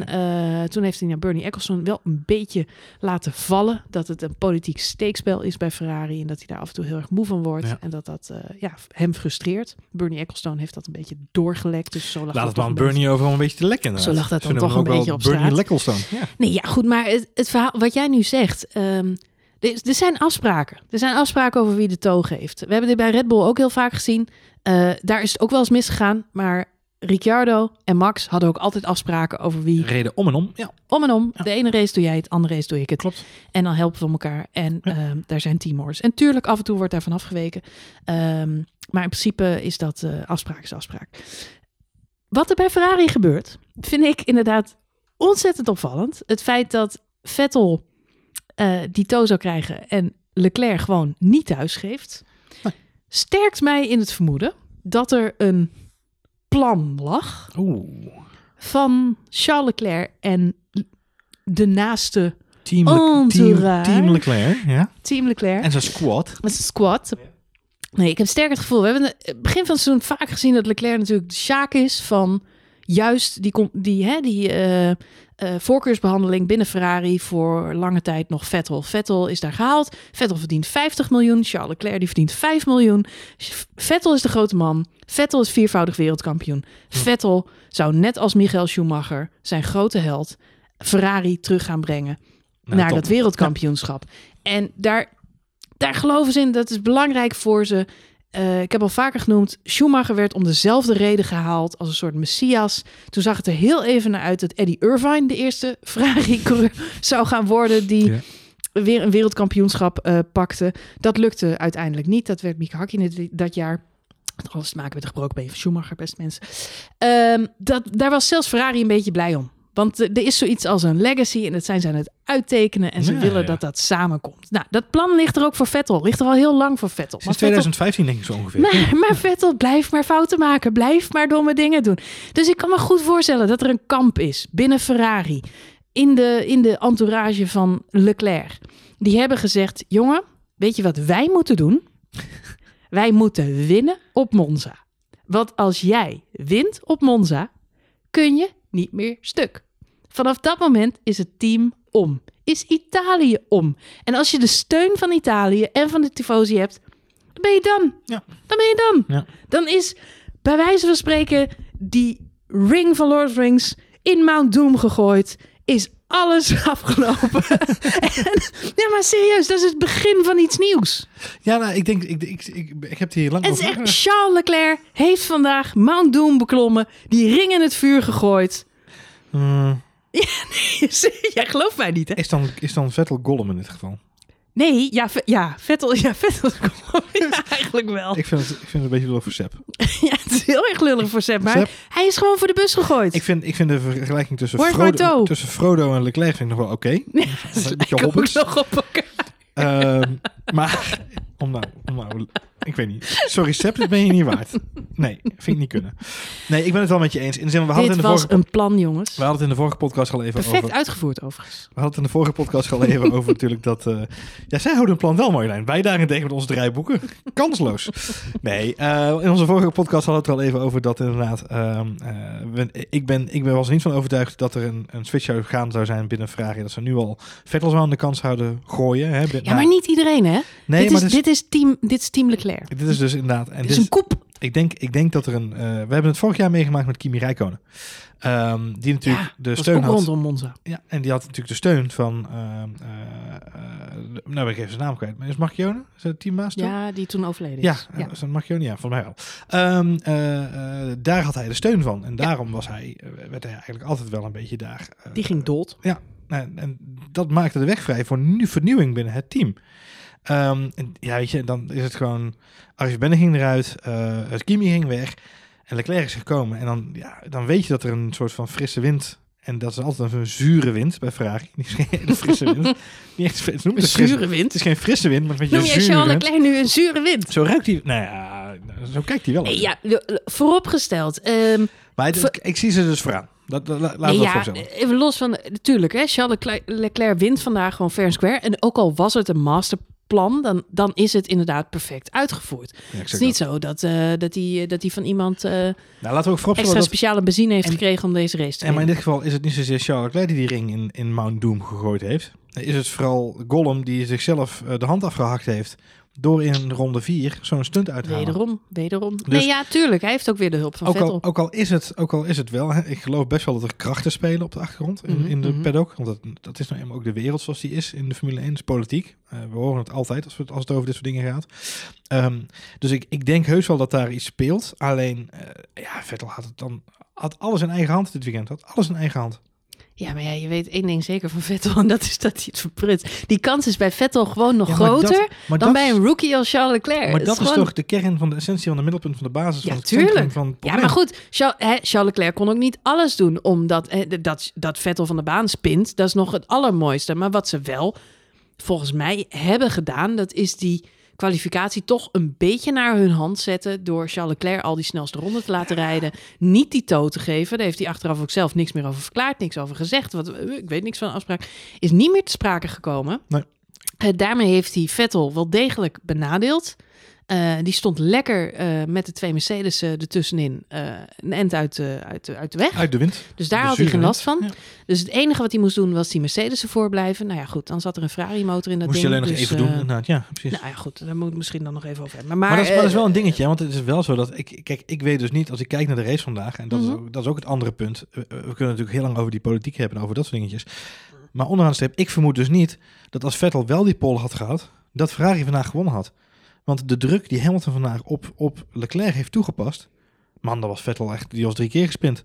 [SPEAKER 1] toen heeft hij naar Bernie Ecclestone wel een beetje laten vallen dat het een politiek steekspel is bij Ferrari en dat hij daar af en toe heel erg moe van wordt
[SPEAKER 2] Ja.
[SPEAKER 1] en dat dat ja, hem frustreert. Bernie Ecclestone heeft dat een beetje doorgelekt, dus zo lag
[SPEAKER 2] Laat het dan Bernie overal een beetje te lekken.
[SPEAKER 1] Zo lag dat dan toch een beetje op
[SPEAKER 2] Bernie
[SPEAKER 1] straat.
[SPEAKER 2] Ja.
[SPEAKER 1] Nee, ja, goed, maar het, het verhaal wat jij nu zegt. Ehm, er, er zijn afspraken. Er zijn afspraken over wie de toog heeft. We hebben dit bij Red Bull ook heel vaak gezien. Eh, daar is het ook wel eens misgegaan. Maar Ricciardo en Max hadden ook altijd afspraken over wie.
[SPEAKER 2] Reden om en om. Ja,
[SPEAKER 1] Om en om.
[SPEAKER 2] Ja.
[SPEAKER 1] De ene race doe jij het, andere race doe ik het.
[SPEAKER 2] klopt.
[SPEAKER 1] En dan helpen we elkaar. En
[SPEAKER 2] Ja.
[SPEAKER 1] ehm, daar zijn teamhoors. En tuurlijk, af en toe wordt daarvan afgeweken. Ehm, maar in principe is dat eh, afspraak is afspraak. Wat er bij Ferrari gebeurt, vind ik inderdaad ontzettend opvallend. Het feit dat Vettel eh, die toe zou krijgen en Leclerc gewoon niet thuis geeft,
[SPEAKER 2] Nee.
[SPEAKER 1] sterkt mij in het vermoeden dat er een plan lag
[SPEAKER 2] Oeh.
[SPEAKER 1] van Charles Leclerc en de naaste
[SPEAKER 2] Team, Le- team, Leclerc. Ja.
[SPEAKER 1] team Leclerc.
[SPEAKER 2] En zijn squad.
[SPEAKER 1] Met zijn squad. Nee, ik heb sterk het gevoel. We hebben in het begin van het seizoen vaak gezien dat Leclerc natuurlijk de sjaak is van juist die, die, hè, die eh, eh, voorkeursbehandeling binnen Ferrari voor lange tijd nog Vettel. Vettel is daar gehaald. Vettel verdient 50 miljoen. Charles Leclerc die verdient 5 miljoen. Vettel is de grote man. Vettel is viervoudig wereldkampioen. Vettel zou net als Michael Schumacher zijn grote held Ferrari terug gaan brengen
[SPEAKER 2] Nou,
[SPEAKER 1] naar
[SPEAKER 2] top.
[SPEAKER 1] dat wereldkampioenschap. En daar, daar geloven ze in, dat is belangrijk voor ze. Eh, ik heb al vaker genoemd, Schumacher werd om dezelfde reden gehaald als een soort messias. Toen zag het er heel even naar uit dat Eddie Irvine de eerste (laughs) Ferrari-coureur zou gaan worden die
[SPEAKER 2] Ja.
[SPEAKER 1] weer een wereldkampioenschap eh, pakte. Dat lukte uiteindelijk niet. Dat werd Mika Hakkinen dat jaar. Het had alles te maken met de gebroken been van Schumacher, beste mensen. Ehm, dat, daar was zelfs Ferrari een beetje blij om. Want eh, er is zoiets als een legacy en dat zijn ze aan het uittekenen en ze
[SPEAKER 2] Ja,
[SPEAKER 1] willen
[SPEAKER 2] ja.
[SPEAKER 1] dat dat samenkomt. Nou, dat plan ligt er ook voor Vettel. Ligt er al heel lang voor Vettel.
[SPEAKER 2] Sinds
[SPEAKER 1] Maar Vettel
[SPEAKER 2] 2015 denk ik zo ongeveer.
[SPEAKER 1] maar, maar Vettel, blijf maar fouten maken. Blijf maar domme dingen doen. Dus ik kan me goed voorstellen dat er een kamp is binnen Ferrari. In de, in de entourage van Leclerc. Die hebben gezegd: jongen, weet je wat wij moeten doen? Wij moeten winnen op Monza. Want als jij wint op Monza, kun je niet meer stuk. Vanaf dat moment is het team om. Is Italië om. En als je de steun van Italië en van de tifosi hebt, dan ben je dan.
[SPEAKER 2] Ja.
[SPEAKER 1] Dan ben je dan.
[SPEAKER 2] Ja.
[SPEAKER 1] Dan is bij wijze van spreken die ring van Lord of Rings in Mount Doom gegooid. Is alles (laughs) afgelopen. en, ja, maar serieus, dat is het begin van iets nieuws.
[SPEAKER 2] Ja, nou, ik denk, ik, ik, ik, ik heb het hier lang
[SPEAKER 1] En het is
[SPEAKER 2] over.
[SPEAKER 1] echt, (laughs) Charles Leclerc heeft vandaag Mount Doom beklommen. Die ring in het vuur gegooid.
[SPEAKER 2] Eh, (laughs)
[SPEAKER 1] Jij gelooft mij niet, hè?
[SPEAKER 2] is, dan, is dan Vettel Gollum in dit geval?
[SPEAKER 1] Nee, ja, ja Vettel, ja, Vettel. (laughs) ja, eigenlijk wel.
[SPEAKER 2] Ik vind het, ik vind het een beetje lullig voor Sepp. (laughs)
[SPEAKER 1] Ja, het is heel erg lullig voor Sepp, maar
[SPEAKER 2] Sepp?
[SPEAKER 1] hij is gewoon voor de bus gegooid.
[SPEAKER 2] Ik vind, ik vind de vergelijking tussen Frodo, tussen Frodo en Leclerc vind ik nog wel oké. (laughs) Een beetje
[SPEAKER 1] Ik ook
[SPEAKER 2] hobbits.
[SPEAKER 1] nog op elkaar.
[SPEAKER 2] Ehm, maar, om nou, om nou, ik weet niet. Sorry Sepp, dit ben je niet waard. Nee, vind ik niet kunnen. Nee, ik ben het wel met je eens. In de zin, we hadden, het
[SPEAKER 1] Dit
[SPEAKER 2] in de
[SPEAKER 1] was
[SPEAKER 2] vorige,
[SPEAKER 1] een plan, jongens.
[SPEAKER 2] we hadden het in de vorige podcast al even
[SPEAKER 1] Perfect
[SPEAKER 2] over...
[SPEAKER 1] uitgevoerd, overigens.
[SPEAKER 2] We hadden het in de vorige podcast al even (laughs) over natuurlijk dat... eh, ja, zij houden hun plan wel, Marjolein. Wij daarentegen met onze draaiboeken. Kansloos. Nee, eh, in onze vorige podcast hadden we het al even over dat inderdaad... ehm, eh, ik, ben, ik ben was er niet van overtuigd dat er een, een switch zou gaan zou zijn binnen Ferrari. Dat ze nu al Vettel aan de kant zouden gooien. Hè,
[SPEAKER 1] Ja, maar niet iedereen, hè?
[SPEAKER 2] Nee,
[SPEAKER 1] dit,
[SPEAKER 2] maar
[SPEAKER 1] is,
[SPEAKER 2] dit is,
[SPEAKER 1] team, dit is team Leclerc.
[SPEAKER 2] dit is dus inderdaad... En
[SPEAKER 1] Dit is een koep.
[SPEAKER 2] Ik denk, ik denk dat er een... eh, we hebben het vorig jaar meegemaakt met Kimi Räikkönen. Ehm, die natuurlijk
[SPEAKER 1] Ja,
[SPEAKER 2] de steun had.
[SPEAKER 1] rondom Monza.
[SPEAKER 2] Ja, en die had natuurlijk de steun van... de- nou, ben ik even zijn naam kwijt. Maar is Marchione? Is dat teammaas?
[SPEAKER 1] Ja, die toen overleden
[SPEAKER 2] Ja,
[SPEAKER 1] is.
[SPEAKER 2] ja. is dat Marchione? Ja, volgens mij wel. Ehm, eh, eh, daar had hij de steun van. En daarom was hij, werd hij eigenlijk altijd wel een beetje daar...
[SPEAKER 1] Die ging dood.
[SPEAKER 2] en, en dat maakte de weg vrij voor nu vernieuwing binnen het team. Ehm, en ja, weet je, dan is het gewoon... Arif Benne ging eruit, het Kimi ging weg en Leclerc is gekomen. En dan, ja, dan weet je dat er een soort van frisse wind... En dat is altijd een zure wind bij Ferrari. (laughs) Niet geen hele frisse wind. Niet echt, het noemt
[SPEAKER 1] Een
[SPEAKER 2] het frisse-
[SPEAKER 1] zure
[SPEAKER 2] Het
[SPEAKER 1] wind.
[SPEAKER 2] is geen frisse wind, maar een beetje
[SPEAKER 1] Noem
[SPEAKER 2] zure
[SPEAKER 1] Charles
[SPEAKER 2] wind.
[SPEAKER 1] Leclerc nu een zure wind?
[SPEAKER 2] Zo ruikt hij... Nou ja, zo kijkt hij wel.
[SPEAKER 1] Nee, ja, vooropgesteld. ehm,
[SPEAKER 2] Maar het- ik zie ze dus vooraan. Dat, dat, laten
[SPEAKER 1] nee, ja, even los van... Natuurlijk, hè, Charles Leclerc, Leclerc wint vandaag gewoon fair and square. En ook al was het een masterplan, dan, dan is het inderdaad perfect uitgevoerd.
[SPEAKER 2] Ja,
[SPEAKER 1] Het is niet
[SPEAKER 2] dat.
[SPEAKER 1] zo dat, eh, dat, hij, dat hij van iemand eh,
[SPEAKER 2] Nou, laten we ook
[SPEAKER 1] extra
[SPEAKER 2] dat...
[SPEAKER 1] speciale benzine heeft
[SPEAKER 2] En-
[SPEAKER 1] gekregen om deze race te
[SPEAKER 2] En maar in dit geval is het niet zozeer Charles Leclerc die die ring in, in Mount Doom gegooid heeft. Is het vooral Gollum die zichzelf eh, de hand afgehakt heeft door in ronde 4 zo'n stunt uit te halen.
[SPEAKER 1] Wederom, wederom.
[SPEAKER 2] Dus-
[SPEAKER 1] nee, ja, tuurlijk. Hij heeft ook weer de hulp van
[SPEAKER 2] Ook
[SPEAKER 1] Vettel.
[SPEAKER 2] al, ook, al is het, ook al is het wel, hè, ik geloof best wel dat er krachten spelen op de achtergrond in,
[SPEAKER 1] Mhm,
[SPEAKER 2] in de
[SPEAKER 1] mhm.
[SPEAKER 2] paddock. Want dat, dat is nou eenmaal ook de wereld zoals die is in de Formule 1, dat is politiek. Eh, we horen het altijd als, we, als het over dit soort dingen gaat. Ehm, dus ik, ik denk heus wel dat daar iets speelt. Alleen, eh, ja, Vettel had het dan had alles in eigen hand dit weekend. Had alles in eigen hand.
[SPEAKER 1] Ja, maar ja, je weet één ding zeker van Vettel. (laughs) En dat is dat hij het verprut. Die kans is bij Vettel gewoon nog
[SPEAKER 2] Ja, maar
[SPEAKER 1] groter
[SPEAKER 2] dat- maar
[SPEAKER 1] dan bij een rookie als Charles Leclerc.
[SPEAKER 2] Maar dat is
[SPEAKER 1] gewoon-
[SPEAKER 2] toch de kern van de essentie van de middelpunt van de basis
[SPEAKER 1] Ja,
[SPEAKER 2] van het
[SPEAKER 1] tuurlijk.
[SPEAKER 2] centrum van het
[SPEAKER 1] Ja, maar goed, Charles, hè, Charles Leclerc kon ook niet alles doen. Omdat hè, dat, dat Vettel van de baan spint, dat is nog het allermooiste. Maar wat ze wel, volgens mij, hebben gedaan, dat is die kwalificatie toch een beetje naar hun hand zetten. Door Charles Leclerc al die snelste ronde te laten rijden. Niet die toe te geven. Daar heeft hij achteraf ook zelf niks meer over verklaard, niks over gezegd. Wat, eh, ik weet niks van de afspraak. Is niet meer te sprake gekomen.
[SPEAKER 2] Nee.
[SPEAKER 1] Eh, daarmee heeft hij Vettel wel degelijk benadeeld. Eh, die stond lekker eh, met de twee Mercedes eh, ertussenin eh, een end uit, de- uit, de- uit de weg.
[SPEAKER 2] Uit de wind.
[SPEAKER 1] Dus daar
[SPEAKER 2] De
[SPEAKER 1] had hij geen last van.
[SPEAKER 2] Ja.
[SPEAKER 1] Dus het enige wat hij moest doen was die Mercedes ervoor blijven. Nou ja, goed, dan zat er een Ferrari motor in dat
[SPEAKER 2] Moest je
[SPEAKER 1] ding.
[SPEAKER 2] alleen nog
[SPEAKER 1] dus,
[SPEAKER 2] even doen. inderdaad. ja, precies.
[SPEAKER 1] nou ja, goed, daar moet ik misschien dan nog even over hebben. Maar,
[SPEAKER 2] Maar, dat, is, maar dat is wel een dingetje, want het is wel zo dat ik, kijk, ik weet dus niet, als ik kijk naar de race vandaag, en dat, is,
[SPEAKER 1] Mhm.
[SPEAKER 2] ook, dat is ook het andere punt. We, we kunnen natuurlijk heel lang over die politiek hebben en over dat soort dingetjes. Maar onderaan de streep, ik vermoed dus niet dat als Vettel wel die pole had gehad, dat Ferrari vandaag gewonnen had. Want de druk die Hamilton vandaag op, op Leclerc heeft toegepast, man, dat was Vettel echt, die was drie keer gespind.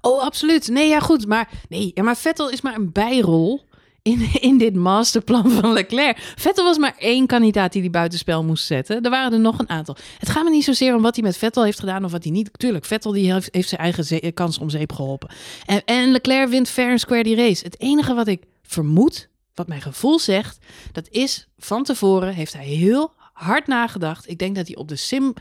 [SPEAKER 1] Oh, absoluut. Nee, ja, goed. Maar, nee, ja, maar Vettel is maar een bijrol in, in dit masterplan van Leclerc. Vettel was maar één kandidaat die die buitenspel moest zetten. Er waren er nog een aantal. Het gaat me niet zozeer om wat hij met Vettel heeft gedaan of wat hij niet. Tuurlijk, Vettel die heeft, heeft zijn eigen kans om zeep geholpen. En, en Leclerc wint fair and square die race. Het enige wat ik vermoed, wat mijn gevoel zegt, dat is van tevoren heeft hij heel hard nagedacht. Ik denk dat hij op de sim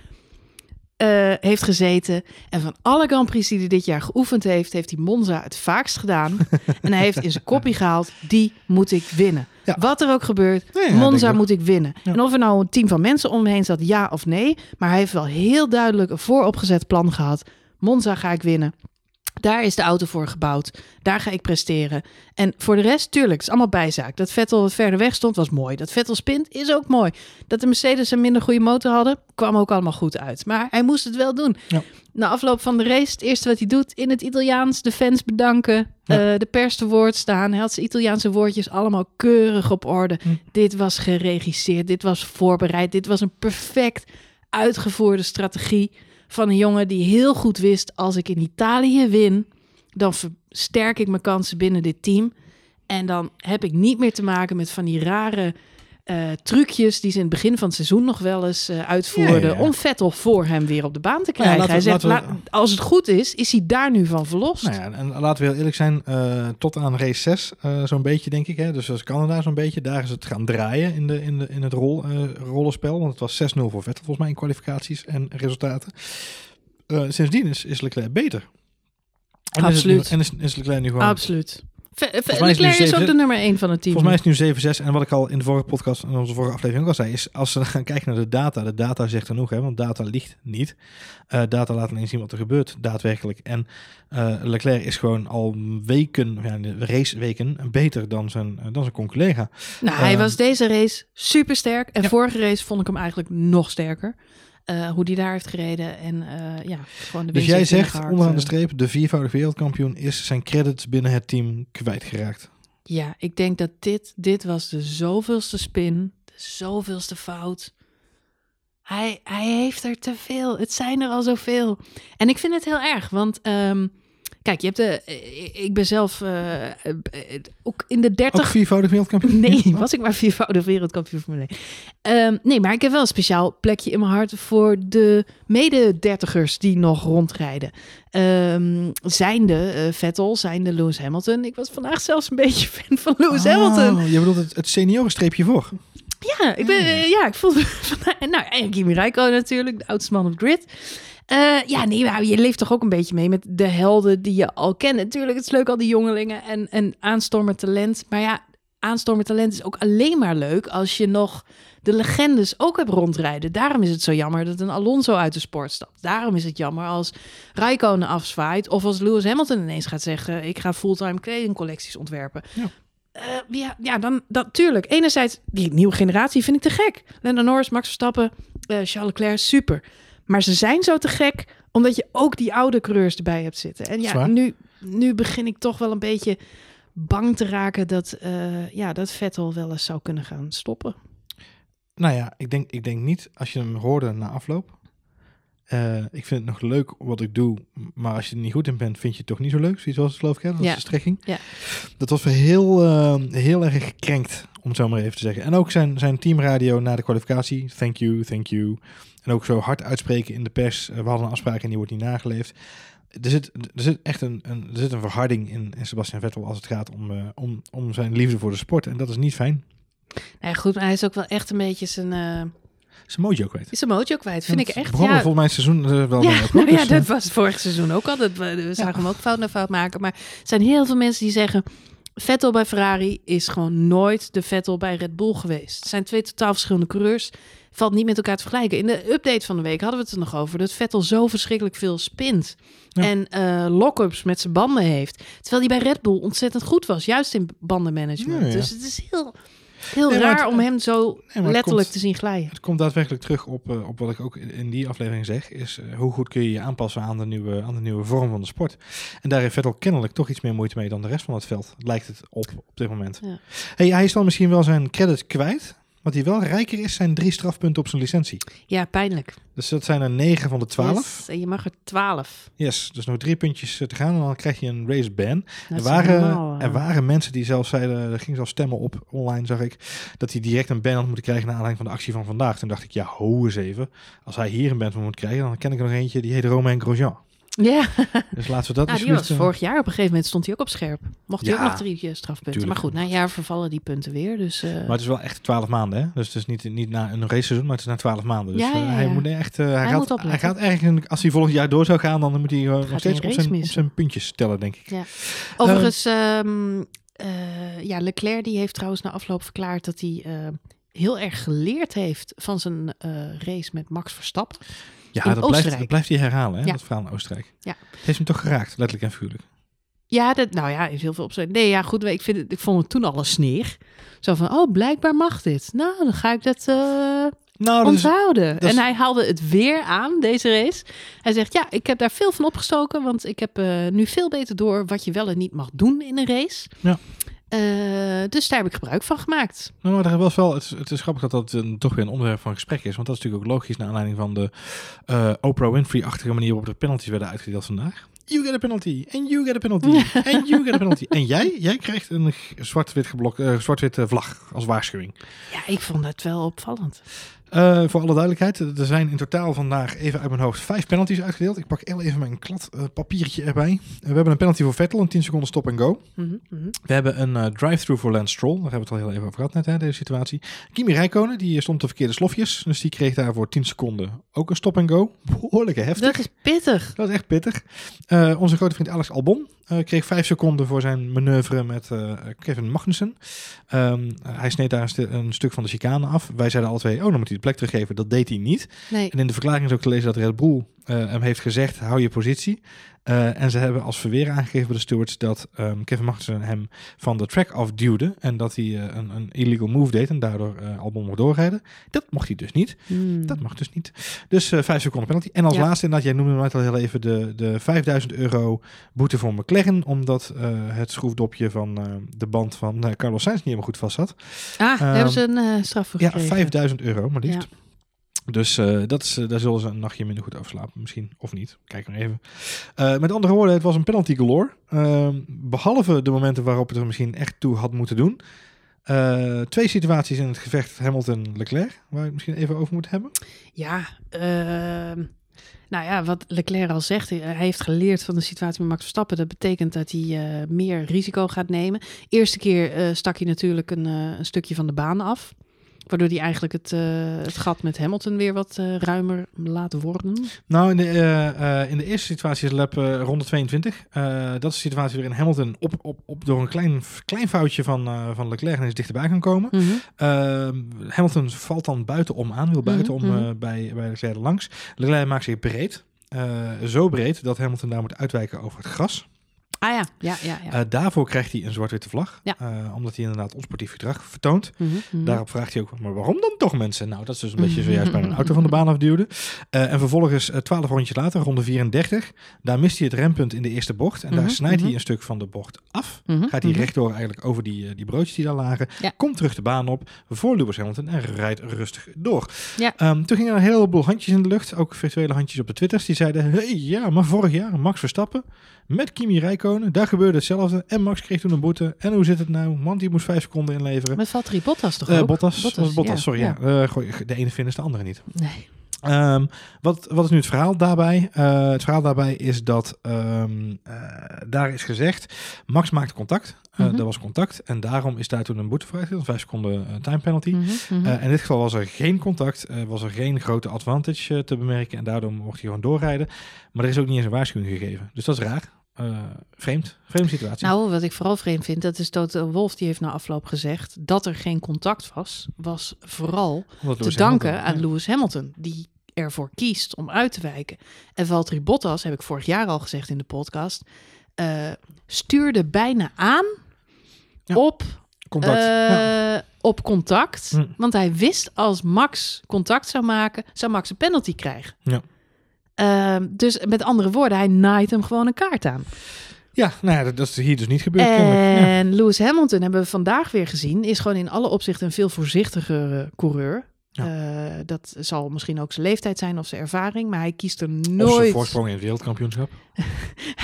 [SPEAKER 1] eh, heeft gezeten. En van alle Grand Prix die hij dit jaar geoefend heeft, heeft hij Monza het vaakst gedaan. (laughs) en hij heeft in zijn kopie gehaald, die moet ik winnen.
[SPEAKER 2] Ja.
[SPEAKER 1] Wat er ook gebeurt,
[SPEAKER 2] Nee, ja, denk
[SPEAKER 1] Monza
[SPEAKER 2] ik
[SPEAKER 1] moet ik winnen.
[SPEAKER 2] Ja.
[SPEAKER 1] En of er nou een team van mensen om me heen zat, ja of nee. Maar hij heeft wel heel duidelijk een vooropgezet plan gehad. Monza ga ik winnen. Daar is de auto voor gebouwd. Daar ga ik presteren. En voor de rest, tuurlijk, het is allemaal bijzaak. Dat Vettel wat verder weg stond, was mooi. Dat Vettel spint, is ook mooi. Dat de Mercedes een minder goede motor hadden, kwam ook allemaal goed uit. Maar hij moest het wel doen.
[SPEAKER 2] Ja.
[SPEAKER 1] Na afloop van de race, het eerste wat hij doet, in het Italiaans de fans bedanken.
[SPEAKER 2] Ja.
[SPEAKER 1] eh, de pers te woord staan. Hij had zijn Italiaanse woordjes allemaal keurig op orde.
[SPEAKER 2] Hm.
[SPEAKER 1] Dit was geregisseerd, dit was voorbereid. Dit was een perfect uitgevoerde strategie van een jongen die heel goed wist: als ik in Italië win, dan versterk ik mijn kansen binnen dit team. En dan heb ik niet meer te maken met van die rare eh, trucjes die ze in het begin van het seizoen nog wel eens eh, uitvoerden.
[SPEAKER 2] Ja, ja, ja.
[SPEAKER 1] om Vettel voor hem weer op de baan te
[SPEAKER 2] Nou
[SPEAKER 1] krijgen. hij
[SPEAKER 2] we-
[SPEAKER 1] zegt:
[SPEAKER 2] laten we-
[SPEAKER 1] "Laat- als het goed is, is hij daar nu van verlost.
[SPEAKER 2] Nou ja, en laten we heel eerlijk zijn, eh, tot aan race 6 eh, zo'n beetje denk ik. Hè? Dus als Canada zo'n beetje, daar is het gaan draaien in, de, in, de, in het rol, rollenspel. Want het was 6-0 voor Vettel volgens mij in kwalificaties en resultaten. Sindsdien is, is Leclerc beter. En
[SPEAKER 1] Absoluut.
[SPEAKER 2] Is het en is, is Leclerc nu gewoon...
[SPEAKER 1] Absoluut. Leclerc is ook de nummer 1 van het team.
[SPEAKER 2] Volgens mij is het nu 7-6. En wat ik al in de vorige podcast, in onze vorige aflevering ook al zei, is als we (laughs) gaan kijken naar de data. De data zegt genoeg, hè, want data ligt niet. Eh, data laat alleen zien wat er gebeurt, daadwerkelijk. En eh, Leclerc is gewoon al weken, ja, raceweken, beter dan zijn, eh, dan zijn conculega.
[SPEAKER 1] Nou, hij was deze race super sterk. En
[SPEAKER 2] ja.
[SPEAKER 1] vorige race vond ik hem eigenlijk nog sterker. Eh, hoe die daar heeft gereden. En eh, ja, gewoon de
[SPEAKER 2] Dus jij zegt onderaan de
[SPEAKER 1] eh.
[SPEAKER 2] streep, de viervoudig wereldkampioen is zijn credits binnen het team kwijtgeraakt.
[SPEAKER 1] Ja, ik denk dat dit, dit was de zoveelste spin, de zoveelste fout. Hij, hij heeft er te veel. Het zijn er al zoveel. En ik vind het heel erg, want ehm, kijk, je hebt de. eh, Ik ben zelf eh, eh, ook in de 30
[SPEAKER 2] Ook viervoudig wereldkampioen?
[SPEAKER 1] Nee, (laughs) was ik maar viervoudig wereldkampioen Formule 1. Ehm, nee, maar ik heb wel een speciaal plekje in mijn hart voor de mede-dertigers die nog rondrijden. Ehm zijnde eh, Vettel, zijnde Lewis Hamilton. Ik was vandaag zelfs een beetje (laughs) fan van Lewis Hamilton.
[SPEAKER 2] Oh, je bedoelt het, het seniorenstreepje voor.
[SPEAKER 1] Ja, ik ben, eh, ja, ik voelde (laughs) Nou, en Kimi Räikkönen natuurlijk, de oudste man op grid. Eh, ja, nee, maar je leeft toch ook een beetje mee met de helden die je al kent. Natuurlijk, het is leuk al die jongelingen en, en aanstormend talent. Maar ja, aanstormend talent is ook alleen maar leuk als je nog de legendes ook hebt rondrijden. Daarom is het zo jammer dat een Alonso uit de sport stapt. Daarom is het jammer als Räikkönen afzwaait of als Lewis Hamilton ineens gaat zeggen: ik ga fulltime kledingcollecties ontwerpen.
[SPEAKER 2] Ja.
[SPEAKER 1] Eh, ja, ja, dan dat tuurlijk. Enerzijds, die nieuwe generatie vind ik te gek. Lando Norris, Max Verstappen, eh, Charles Leclerc, super. Maar ze zijn zo te gek omdat je ook die oude coureurs erbij hebt zitten. En
[SPEAKER 2] is
[SPEAKER 1] ja, nu, nu begin ik toch wel een beetje bang te raken dat, eh, ja, dat Vettel wel eens zou kunnen gaan stoppen.
[SPEAKER 2] Nou ja, ik denk, ik denk niet als je hem hoorde na afloop. Eh, ik vind het nog leuk wat ik doe, maar als je er niet goed in bent, vind je het toch niet zo leuk. Zoiets was het geloof ik, hè? Dat
[SPEAKER 1] Ja.
[SPEAKER 2] de strekking.
[SPEAKER 1] Ja.
[SPEAKER 2] Dat was weer heel, eh, heel erg gekrenkt, om het zo maar even te zeggen. En ook zijn, zijn teamradio na de kwalificatie, thank you, thank you. En ook zo hard uitspreken in de pers. Eh, we hadden een afspraak en die wordt niet nageleefd. Er zit, er zit echt een, een, er zit een verharding in, in Sebastian Vettel als het gaat om, eh, om, om zijn liefde voor de sport. En dat is niet fijn.
[SPEAKER 1] Nou ja, goed, maar hij is ook wel echt een beetje zijn, eh
[SPEAKER 2] Zijn mojo kwijt.
[SPEAKER 1] zijn mojo kwijt. Vind ik echt.
[SPEAKER 2] begon er
[SPEAKER 1] Ja,
[SPEAKER 2] volgens mij seizoen wel
[SPEAKER 1] ja, nou (laughs) ja,
[SPEAKER 2] Dus,
[SPEAKER 1] dat was vorig seizoen ook al. Dat we, we zagen hem ook fout na fout maken. Maar er zijn heel veel mensen die zeggen... Vettel bij Ferrari is gewoon nooit de Vettel bij Red Bull geweest. Het zijn twee totaal verschillende coureurs. Valt niet met elkaar te vergelijken. In de update van de week hadden we het er nog over... dat Vettel zo verschrikkelijk veel spint.
[SPEAKER 2] Ja.
[SPEAKER 1] En eh lock-ups met zijn banden heeft. Terwijl hij bij Red Bull ontzettend goed was. Juist in bandenmanagement.
[SPEAKER 2] Ja, ja.
[SPEAKER 1] Dus het is heel, heel
[SPEAKER 2] Nee,
[SPEAKER 1] raar
[SPEAKER 2] het-
[SPEAKER 1] om hem zo letterlijk
[SPEAKER 2] komt-
[SPEAKER 1] te zien glijden.
[SPEAKER 2] Het komt daadwerkelijk terug op, eh, op wat ik ook in, in die aflevering zeg. Is eh, hoe goed kun je je aanpassen aan de, nieuwe, aan de nieuwe vorm van de sport. En daar heeft Vettel kennelijk toch iets meer moeite mee dan de rest van het veld. Lijkt het op op dit moment.
[SPEAKER 1] Ja.
[SPEAKER 2] Hey, hij is dan misschien wel zijn credit kwijt. Wat hij wel rijker is, zijn drie strafpunten op zijn licentie.
[SPEAKER 1] Ja, pijnlijk.
[SPEAKER 2] Dus dat zijn er negen van de twaalf.
[SPEAKER 1] Yes, en je mag er twaalf.
[SPEAKER 2] Yes, dus nog drie puntjes eh, te gaan en dan krijg je een race ban.
[SPEAKER 1] Dat
[SPEAKER 2] Er waren,
[SPEAKER 1] eh,
[SPEAKER 2] er waren mensen die zelfs zeiden, er ging zelfs stemmen op online, zag ik, dat hij direct een ban had moeten krijgen naar aanleiding van de actie van vandaag. Toen dacht ik, ja, ho eens even. Als hij hier een ban van moet krijgen, dan ken ik er nog eentje, die heet Romain Grosjean.
[SPEAKER 1] Ja,
[SPEAKER 2] Dus laten we dat
[SPEAKER 1] nou, die was
[SPEAKER 2] eh,
[SPEAKER 1] vorig jaar op een gegeven moment stond hij ook op scherp. Mocht hij
[SPEAKER 2] Ja,
[SPEAKER 1] ook nog drie strafpunten.
[SPEAKER 2] tuurlijk.
[SPEAKER 1] Maar goed, na een jaar vervallen die punten weer. Dus eh,
[SPEAKER 2] Maar het is wel echt 12 maanden, hè? Dus het is niet, niet na een race seizoen, maar het is na 12 maanden. Dus
[SPEAKER 1] Ja,
[SPEAKER 2] eh,
[SPEAKER 1] ja,
[SPEAKER 2] hij moet echt, hij,
[SPEAKER 1] Hij
[SPEAKER 2] gaat,
[SPEAKER 1] moet
[SPEAKER 2] hij gaat ergens, als hij volgend jaar door zou gaan, dan moet hij nog steeds op zijn, op zijn puntjes tellen, denk ik.
[SPEAKER 1] overigens, ehm, eh, ja, Leclerc die heeft trouwens na afloop verklaard dat hij heel erg geleerd heeft van zijn race met Max Verstappen.
[SPEAKER 2] Ja,
[SPEAKER 1] In
[SPEAKER 2] dat blijft, dat blijft hij herhalen, hè?
[SPEAKER 1] Ja.
[SPEAKER 2] Dat verhaal in Oostenrijk.
[SPEAKER 1] Ja.
[SPEAKER 2] Het heeft hem toch geraakt, letterlijk en figuurlijk.
[SPEAKER 1] Ja, dat, nou ja, is heel veel opzet. Nee, ja, goed. Ik, vind het, ik vond het toen al een sneer. Zo van, oh, blijkbaar mag dit. Nou, dan ga ik dat eh,
[SPEAKER 2] Nou, is,
[SPEAKER 1] onthouden.
[SPEAKER 2] is-
[SPEAKER 1] En hij haalde het weer aan, deze race. Hij zegt, ja, ik heb daar veel van opgestoken, want ik heb eh, nu veel beter door wat je wel en niet mag doen in een race.
[SPEAKER 2] Ja.
[SPEAKER 1] Eh, dus daar heb ik gebruik van gemaakt.
[SPEAKER 2] Nou, maar er was wel, het, is- het is grappig dat dat een, toch weer een onderwerp van gesprek is. Want dat is natuurlijk ook logisch naar aanleiding van de eh, Oprah Winfrey-achtige manier waarop de penalties werden uitgedeeld vandaag. You get a penalty, and you get a penalty, (laughs) and you get a penalty. En jij, jij krijgt een zwart-wit geblok, eh, zwart-wit eh, vlag als waarschuwing.
[SPEAKER 1] Ja, ik vond dat wel opvallend.
[SPEAKER 2] Eh, voor alle duidelijkheid, er zijn in totaal vandaag even uit mijn hoofd vijf penalties uitgedeeld. Ik pak heel even mijn klad eh, papiertje erbij. Eh, we hebben een penalty voor Vettel, een 10 seconden stop en go.
[SPEAKER 1] Mhm, mhm.
[SPEAKER 2] We hebben een drive-through voor Lance Stroll. Daar hebben we het al heel even over gehad net, hè, deze situatie. Kimi Räikkönen, die stond de verkeerde slofjes. Dus die kreeg daar voor 10 seconden ook een stop en go. Behoorlijke heftig.
[SPEAKER 1] Dat is pittig.
[SPEAKER 2] Dat is echt pittig. Onze grote vriend Alex Albon eh, kreeg vijf seconden voor zijn manoeuvre met eh, Kevin Magnussen. Ehm, hij sneed daar een, stu- een stuk van de chicane af. Wij zeiden alle twee, oh, dan moet hij de plek teruggeven. Dat deed hij niet.
[SPEAKER 1] Nee.
[SPEAKER 2] En in de verklaring is ook te lezen dat Red Bull eh, hem heeft gezegd, hou je positie. Eh, en ze hebben als verweer aangegeven bij de stewards dat ehm, Kevin Magnussen hem van de track afduwde. En dat hij eh, een, een illegal move deed en daardoor eh Albon mocht doorrijden. Dat mocht hij dus niet.
[SPEAKER 1] Hmm.
[SPEAKER 2] Dat mag dus niet. Dus vijf seconden penalty. En als
[SPEAKER 1] Ja.
[SPEAKER 2] laatste, inderdaad, jij noemde net al heel even de, de 5000 euro boete voor McLaren. Omdat het schroefdopje van de band van Carlos Sainz niet helemaal goed vast zat.
[SPEAKER 1] Ah, daar hebben ze een straf voor
[SPEAKER 2] Ja,
[SPEAKER 1] gekregen.
[SPEAKER 2] 5000 euro, maar liefst.
[SPEAKER 1] Ja.
[SPEAKER 2] Dus eh, dat is, eh, daar zullen ze een nachtje minder goed over slapen. Misschien, of niet. Kijk maar even. Eh, met andere woorden, het was een penalty galore. Ehm, behalve de momenten waarop het er misschien echt toe had moeten doen. Twee situaties in het gevecht Hamilton-Leclerc, waar we het misschien even over moeten hebben.
[SPEAKER 1] Ja, ehm, nou ja, wat Leclerc al zegt, hij heeft geleerd van de situatie met Max Verstappen. Dat betekent dat hij meer risico gaat nemen. Eerste keer stak hij natuurlijk een, een stukje van de baan af. Waardoor hij eigenlijk het, eh, het gat met Hamilton weer wat eh, ruimer laat worden.
[SPEAKER 2] Nou, in de, eh, in de eerste situatie is lap ronde 22. Eh, dat is de situatie waarin Hamilton op, op, op, door een klein, klein foutje van, van Leclerc ineens dichterbij kan komen.
[SPEAKER 1] Mhm.
[SPEAKER 2] Ehm, Hamilton valt dan buitenom aan, wil buitenom
[SPEAKER 1] Mhm,
[SPEAKER 2] eh,
[SPEAKER 1] mhm.
[SPEAKER 2] bij, bij Leclerc langs. Leclerc maakt zich breed. Zo breed dat Hamilton daar moet uitwijken over het gras.
[SPEAKER 1] Ah ja, ja, ja. ja.
[SPEAKER 2] Eh, daarvoor krijgt hij een zwart-witte vlag.
[SPEAKER 1] Ja.
[SPEAKER 2] Eh, omdat hij inderdaad onsportief gedrag vertoont.
[SPEAKER 1] Mhm, mhm.
[SPEAKER 2] Daarop vraagt hij ook, maar waarom dan toch mensen? Nou, dat is dus een beetje zojuist bij een auto van de baan afduwde. Eh, en vervolgens, twaalf rondjes later, ronde 34, daar mist hij het rempunt in de eerste bocht. En daar
[SPEAKER 1] Mhm,
[SPEAKER 2] snijdt hij
[SPEAKER 1] mhm.
[SPEAKER 2] een stuk van de bocht af.
[SPEAKER 1] Mhm,
[SPEAKER 2] Gaat hij
[SPEAKER 1] mhm.
[SPEAKER 2] rechtdoor eigenlijk over die, die broodjes die daar lagen.
[SPEAKER 1] Ja.
[SPEAKER 2] Komt terug de baan op voor Lewis Hamilton en rijdt rustig door.
[SPEAKER 1] Ja.
[SPEAKER 2] Ehm, toen gingen er een heleboel handjes in de lucht. Ook virtuele handjes op de Twitters. Die zeiden, hey, ja, maar vorig jaar Max Verstappen met Kimi Daar gebeurde hetzelfde. En Max kreeg toen een boete. En hoe zit het nou? Want die moest vijf seconden inleveren.
[SPEAKER 1] Met Valtteri Bottas toch
[SPEAKER 2] Eh,
[SPEAKER 1] ook?
[SPEAKER 2] Bottas,
[SPEAKER 1] Bottas,
[SPEAKER 2] was Bottas,
[SPEAKER 1] ja,
[SPEAKER 2] sorry. Ja. Eh, gooi, de ene vindt is de andere niet.
[SPEAKER 1] Nee.
[SPEAKER 2] Ehm, wat, wat is nu het verhaal daarbij? Eh, het verhaal daarbij is dat ehm, eh, daar is gezegd, Max maakte contact. Uh,
[SPEAKER 1] Mhm.
[SPEAKER 2] Er was contact en daarom is daar toen een boete voor uitgedeeld, vijf seconden eh, time penalty.
[SPEAKER 1] Mhm, mhm.
[SPEAKER 2] Eh, in dit geval was er geen contact, eh, was er geen grote advantage eh, te bemerken en daardoor mocht hij gewoon doorrijden. Maar er is ook niet eens een waarschuwing gegeven. Dus dat is raar. Eh, vreemd. Vreemde situatie.
[SPEAKER 1] Nou, wat ik vooral vreemd vind, dat is Toto Wolf, die heeft na afloop gezegd dat er geen contact was, was vooral
[SPEAKER 2] Omdat
[SPEAKER 1] te
[SPEAKER 2] Lewis
[SPEAKER 1] danken
[SPEAKER 2] Hamilton-
[SPEAKER 1] aan
[SPEAKER 2] ja.
[SPEAKER 1] Lewis Hamilton, die ervoor kiest om uit te wijken. En Valtteri Bottas, heb ik vorig jaar al gezegd in de podcast, eh, stuurde bijna aan
[SPEAKER 2] Ja,
[SPEAKER 1] op,
[SPEAKER 2] Contact.
[SPEAKER 1] eh,
[SPEAKER 2] ja.
[SPEAKER 1] op contact.
[SPEAKER 2] Hm.
[SPEAKER 1] Want hij wist als Max contact zou maken, zou Max een penalty krijgen.
[SPEAKER 2] Ja.
[SPEAKER 1] Ehm, dus met andere woorden, hij naait hem gewoon een kaart aan.
[SPEAKER 2] ja, nou ja, dat, dat is hier dus niet gebeurd. Ja.
[SPEAKER 1] En Lewis Hamilton hebben we vandaag weer gezien, is gewoon in alle opzichten een veel voorzichtiger eh, coureur. Eh, dat zal misschien ook zijn leeftijd zijn of zijn ervaring, maar hij kiest er
[SPEAKER 2] Of zijn
[SPEAKER 1] nooit.
[SPEAKER 2] voorsprong in het wereldkampioenschap. (laughs)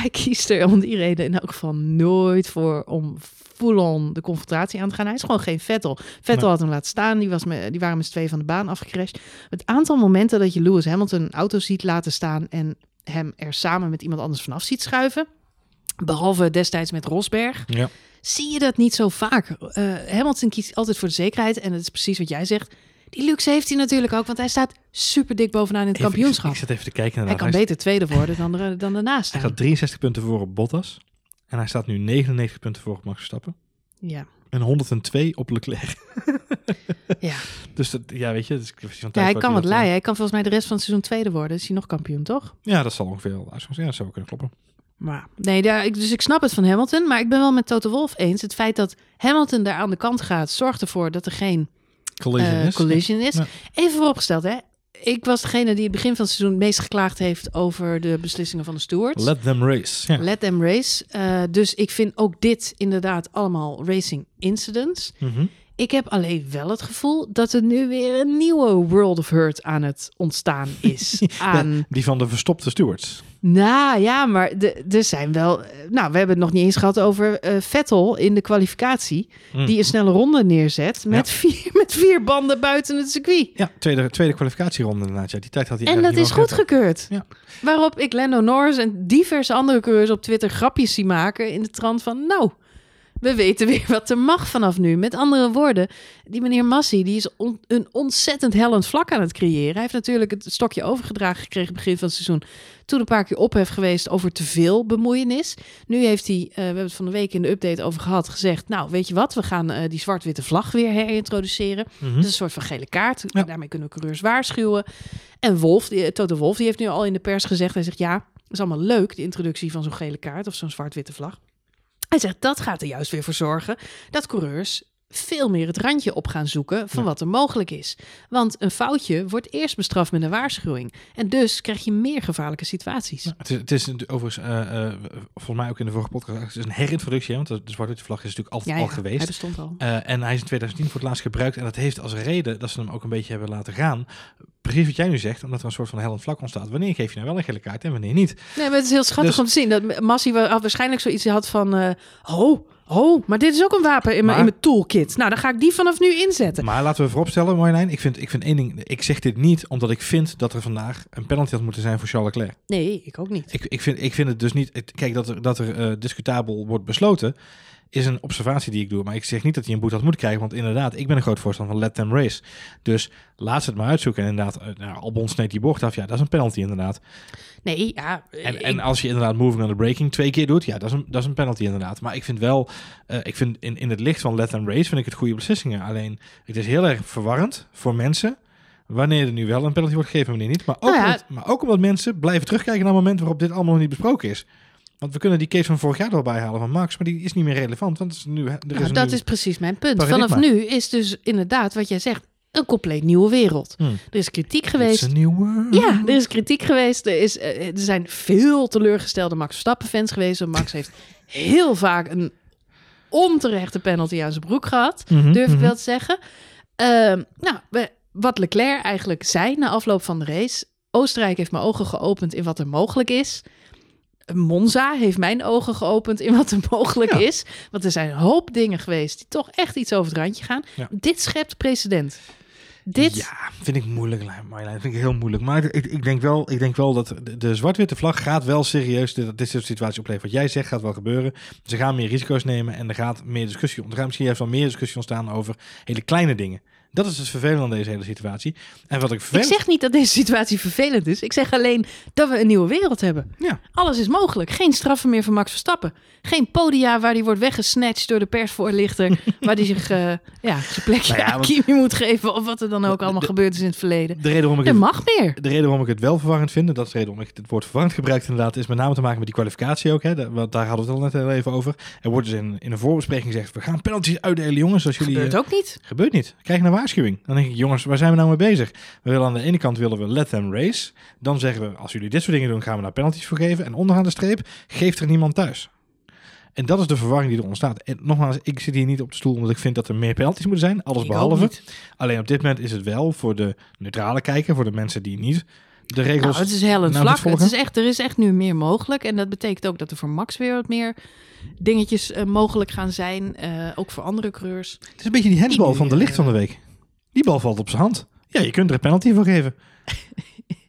[SPEAKER 1] Hij kiest er om die reden in elk geval nooit voor om full-on de confrontatie aan te gaan. Hij is gewoon geen Vettel. Vettel
[SPEAKER 2] Nee.
[SPEAKER 1] had hem laten staan, die, was met, die waren met z'n tweeën van de baan afgecrashed. Het aantal momenten dat je Lewis Hamilton een auto ziet laten staan en hem er samen met iemand anders vanaf ziet schuiven, behalve destijds met Rosberg,
[SPEAKER 2] Ja.
[SPEAKER 1] zie je dat niet zo vaak. Eh, Hamilton kiest altijd voor de zekerheid. En het is precies wat jij zegt. Die luxe heeft hij natuurlijk ook, want hij staat super dik bovenaan in het
[SPEAKER 2] Even-
[SPEAKER 1] kampioenschap.
[SPEAKER 2] Ik, ik zit even te kijken naar
[SPEAKER 1] hij kan beter tweede worden dan, de, dan daarnaast
[SPEAKER 2] Hij staat 63 punten voor op Bottas. En hij staat nu 99 punten voor op Max Verstappen.
[SPEAKER 1] Ja,
[SPEAKER 2] En 102 op Leclerc. (laughs)
[SPEAKER 1] ja. (laughs)
[SPEAKER 2] Dus dat, ja, weet je, het is kwestie van
[SPEAKER 1] ja
[SPEAKER 2] tijd
[SPEAKER 1] hij
[SPEAKER 2] wat
[SPEAKER 1] kan wat
[SPEAKER 2] dat, eh,
[SPEAKER 1] leiden. Hij kan volgens mij de rest van het seizoen tweede worden. Is hij nog kampioen, toch?
[SPEAKER 2] Ja, dat zal ongeveer. Ja, dat zou kunnen kloppen.
[SPEAKER 1] Maar nee, daar, ik, dus ik snap het van Hamilton. Maar ik ben wel met Toto Wolf eens. Het feit dat Hamilton daar aan de kant gaat, zorgt ervoor dat er geen
[SPEAKER 2] Collision
[SPEAKER 1] eh,
[SPEAKER 2] is.
[SPEAKER 1] collision is.
[SPEAKER 2] Ja.
[SPEAKER 1] Even vooropgesteld, hè. Ik was degene die het begin van het seizoen het meest geklaagd heeft over de beslissingen van de stewards.
[SPEAKER 2] Let them race.
[SPEAKER 1] Let them race. Eh, dus ik vind ook dit inderdaad allemaal racing incidents.
[SPEAKER 2] Mhm.
[SPEAKER 1] Ik heb alleen wel het gevoel dat er nu weer een nieuwe World of Hurt aan het ontstaan is. (laughs) aan,
[SPEAKER 2] Ja, die van de verstopte stewards.
[SPEAKER 1] Nou ja, maar er zijn wel. eh, Nou, we hebben het nog niet eens gehad over eh, Vettel in de kwalificatie.
[SPEAKER 2] Mm.
[SPEAKER 1] Die een snelle ronde neerzet met, vier, (laughs) met vier banden buiten het circuit.
[SPEAKER 2] Ja, tweede, tweede kwalificatieronde inderdaad. Ja, die tijd had hij
[SPEAKER 1] En dat is goedgekeurd.
[SPEAKER 2] Ja.
[SPEAKER 1] Waarop ik Lando Norris en diverse andere coureurs op Twitter grapjes zie maken in de trant van... Nou, We weten weer wat er mag vanaf nu. Met andere woorden, die meneer Massi die is on- een ontzettend hellend vlak aan het creëren. Hij heeft natuurlijk het stokje overgedragen gekregen begin van het seizoen. Toen een paar keer ophef geweest over te veel bemoeienis. Nu heeft hij, eh, we hebben het van de week in de update over gehad, gezegd... nou, weet je wat, we gaan eh, die zwart-witte vlag weer herintroduceren.
[SPEAKER 2] Mhm.
[SPEAKER 1] Dat is een soort van gele kaart.
[SPEAKER 2] Ja.
[SPEAKER 1] Daarmee kunnen we coureurs waarschuwen. En Wolf, die, Toto Wolf, die heeft nu al in de pers gezegd... hij zegt, ja, dat is allemaal leuk, de introductie van zo'n gele kaart... of zo'n zwart-witte vlag. Hij zegt, dat gaat er juist weer voor zorgen... dat coureurs veel meer het randje op gaan zoeken van
[SPEAKER 2] Ja.
[SPEAKER 1] wat er mogelijk is. Want een foutje wordt eerst bestraft met een waarschuwing. En dus krijg je meer gevaarlijke situaties.
[SPEAKER 2] Ja, het, is, het is overigens, eh, eh, volgens mij ook in de vorige podcast, het is een herintroductie, hè, want de zwarte vlag is natuurlijk altijd
[SPEAKER 1] ja,
[SPEAKER 2] al geweest.
[SPEAKER 1] hij bestond al.
[SPEAKER 2] Eh, en hij is in 2010 voor het laatst gebruikt. En dat heeft als reden dat ze hem ook een beetje hebben laten gaan. Precies wat jij nu zegt, omdat er een soort van hellend vlak ontstaat. Wanneer geef je nou wel een gele kaart en wanneer niet?
[SPEAKER 1] Nee, maar het is heel schattig
[SPEAKER 2] Dus-
[SPEAKER 1] om te zien dat Massi wa- had waarschijnlijk zoiets had van... oh, oh, maar dit is ook een wapen in mijn, in mijn toolkit. Nou, dan ga ik die vanaf nu inzetten.
[SPEAKER 2] Maar laten we vooropstellen, Marjolein. Ik vind, ik vind één ding. Ik zeg dit niet omdat ik vind dat er vandaag een penalty had moeten zijn voor Charles Leclerc.
[SPEAKER 1] Nee, ik ook niet.
[SPEAKER 2] Ik, ik, vind, ik vind het dus niet. Kijk, dat er, dat er eh, discutabel wordt besloten. Is een observatie die ik doe. Maar ik zeg niet dat hij een boete had moeten krijgen. Want inderdaad, ik ben een groot voorstander van let them race. Dus laat ze het maar uitzoeken. En inderdaad, eh, nou, Albon sneed die bocht af. Ja, dat is een penalty inderdaad.
[SPEAKER 1] Nee, ja.
[SPEAKER 2] En,
[SPEAKER 1] ik-
[SPEAKER 2] en als je inderdaad moving on the breaking twee keer doet, ja, dat is een, dat is een penalty inderdaad. Maar ik vind wel, eh, ik vind in, in het licht van let them race, vind ik het goede beslissingen. Alleen, het is heel erg verwarrend voor mensen wanneer er nu wel een penalty wordt gegeven en wanneer niet. Maar ook,
[SPEAKER 1] Nou ja.
[SPEAKER 2] omdat, maar ook omdat mensen blijven terugkijken naar momenten waarop dit allemaal nog niet besproken is. Want we kunnen die case van vorig jaar erbij halen van Max, maar die is niet meer relevant. Want is nu, er is
[SPEAKER 1] nou,
[SPEAKER 2] een
[SPEAKER 1] dat is precies mijn punt.
[SPEAKER 2] paradigma.
[SPEAKER 1] Vanaf nu is dus inderdaad wat jij zegt een compleet nieuwe wereld.
[SPEAKER 2] Hmm.
[SPEAKER 1] Er is kritiek geweest.
[SPEAKER 2] a new world.
[SPEAKER 1] Ja, er is kritiek geweest. Er, is, eh, er zijn veel teleurgestelde Max Verstappen-fans geweest. Max heeft heel vaak een onterechte penalty aan zijn broek gehad.
[SPEAKER 2] Mhm,
[SPEAKER 1] Durf ik
[SPEAKER 2] mhm.
[SPEAKER 1] wel te zeggen. Ehm, nou, we- wat Leclerc eigenlijk zei na afloop van de race. Oostenrijk heeft mijn ogen geopend in wat er mogelijk is. Monza heeft mijn ogen geopend in wat er mogelijk
[SPEAKER 2] Ja.
[SPEAKER 1] is. Want er zijn een hoop dingen geweest die toch echt iets over het randje gaan.
[SPEAKER 2] Ja.
[SPEAKER 1] Dit schept precedent. Dit,
[SPEAKER 2] Ja, vind ik moeilijk, Marjolein. vind ik heel moeilijk. Maar ik, ik, denk, wel, ik denk wel dat de, de zwart-witte vlag gaat wel serieus dit, dit soort situatie opleveren. Wat jij zegt gaat wel gebeuren. Ze gaan meer risico's nemen en er gaat meer discussie om. Er gaat misschien juist wel meer discussie ontstaan over hele kleine dingen. Dat is dus vervelend aan deze hele situatie. En wat ik
[SPEAKER 1] Ik
[SPEAKER 2] vervelend...
[SPEAKER 1] zeg niet dat deze situatie vervelend is. Ik zeg alleen dat we een nieuwe wereld hebben.
[SPEAKER 2] Ja.
[SPEAKER 1] Alles is mogelijk. Geen straffen meer voor Max Verstappen. Geen podia waar hij wordt weggesnatcht door de persvoorlichter. (laughs) waar hij zich eh, ja, zijn plekje
[SPEAKER 2] Nou ja,
[SPEAKER 1] aan Kimi moet geven. Of wat er dan ook allemaal
[SPEAKER 2] de-
[SPEAKER 1] gebeurd is in het verleden.
[SPEAKER 2] De reden waarom ik
[SPEAKER 1] Er
[SPEAKER 2] het,
[SPEAKER 1] mag meer.
[SPEAKER 2] de reden waarom ik het wel verwarrend vind, en dat is de reden waarom ik het woord verwarrend gebruik inderdaad, is met name te maken met die kwalificatie ook. Hè, want daar hadden we het al net heel even over. Er wordt dus in, in een voorbespreking gezegd, we gaan penalties uitdelen jongens. Als jullie,
[SPEAKER 1] Gebeurt
[SPEAKER 2] eh,
[SPEAKER 1] ook niet.
[SPEAKER 2] Gebeurt niet. Krijg je een waarschuwing. Dan denk ik, jongens, waar zijn we nou mee bezig? We willen aan de ene kant willen we let them race. Dan zeggen we, als jullie dit soort dingen doen, gaan we daar penalties voor geven. En onderaan de streep geeft er niemand thuis. En dat is de verwarring die er ontstaat. En nogmaals, ik zit hier niet op de stoel omdat ik vind dat er meer penalties moeten zijn. Alles
[SPEAKER 1] Ik
[SPEAKER 2] behalve. Alleen op dit moment is het wel voor de neutrale kijker, voor de mensen die niet de regels...
[SPEAKER 1] Nou, het is hellend vlak.
[SPEAKER 2] het
[SPEAKER 1] is echt, er is echt nu meer mogelijk. En dat betekent ook dat er voor Max weer wat meer dingetjes eh, mogelijk gaan zijn. eh, ook voor andere coureurs.
[SPEAKER 2] Het is een beetje die handsbal
[SPEAKER 1] Die,
[SPEAKER 2] van de licht van de week. Die bal valt op zijn hand. Ja, je kunt er een penalty voor geven. (laughs)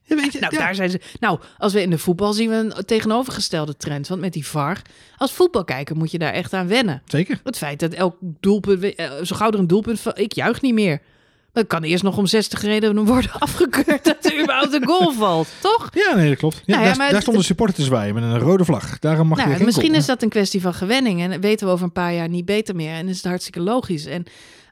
[SPEAKER 2] Ja, weet je,
[SPEAKER 1] Nou,
[SPEAKER 2] ja.
[SPEAKER 1] daar zijn ze. Nou, als we in de voetbal zien we een tegenovergestelde trend. Want met die VAR, als voetbalkijker moet je daar echt aan wennen.
[SPEAKER 2] Zeker.
[SPEAKER 1] Het feit dat elk doelpunt, eh, zo gauw er een doelpunt van, ik juich niet meer. Het kan eerst nog om 60 redenen (laughs) worden afgekeurd dat er überhaupt een goal valt, toch?
[SPEAKER 2] Ja, nee, dat klopt. Ja,
[SPEAKER 1] Nou ja,
[SPEAKER 2] daar, daar
[SPEAKER 1] het-
[SPEAKER 2] stond een supporter te zwaaien met een rode vlag. Daarom mag je
[SPEAKER 1] Nou,
[SPEAKER 2] geen
[SPEAKER 1] misschien is dat een kwestie van gewenning en weten we over een paar jaar niet beter meer. En is het hartstikke logisch. En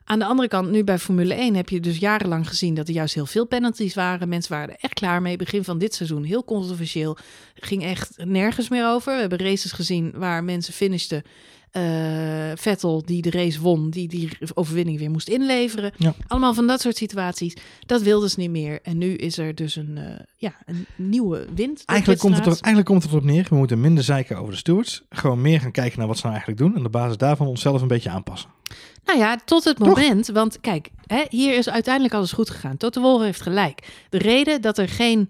[SPEAKER 1] aan de andere kant, nu bij Formule 1 heb je dus jarenlang gezien dat er juist heel veel penalties waren. Mensen waren er echt klaar mee. Begin van dit seizoen heel controversieel. Ging echt nergens meer over. We hebben races gezien waar mensen finishten. Eh, Vettel, die de race won, die die overwinning weer moest inleveren.
[SPEAKER 2] Ja.
[SPEAKER 1] Allemaal van dat soort situaties. Dat wilden ze niet meer. En nu is er dus een, eh, ja, een nieuwe wind.
[SPEAKER 2] Eigenlijk komt, het er, eigenlijk komt het erop neer. We moeten minder zeiken over de stewards. Gewoon meer gaan kijken naar wat ze nou eigenlijk doen. En op basis daarvan onszelf een beetje aanpassen.
[SPEAKER 1] Nou ja, tot het
[SPEAKER 2] Toch?
[SPEAKER 1] moment. Want kijk, hè, hier is uiteindelijk alles goed gegaan. Toto Wolff heeft gelijk. De reden dat er geen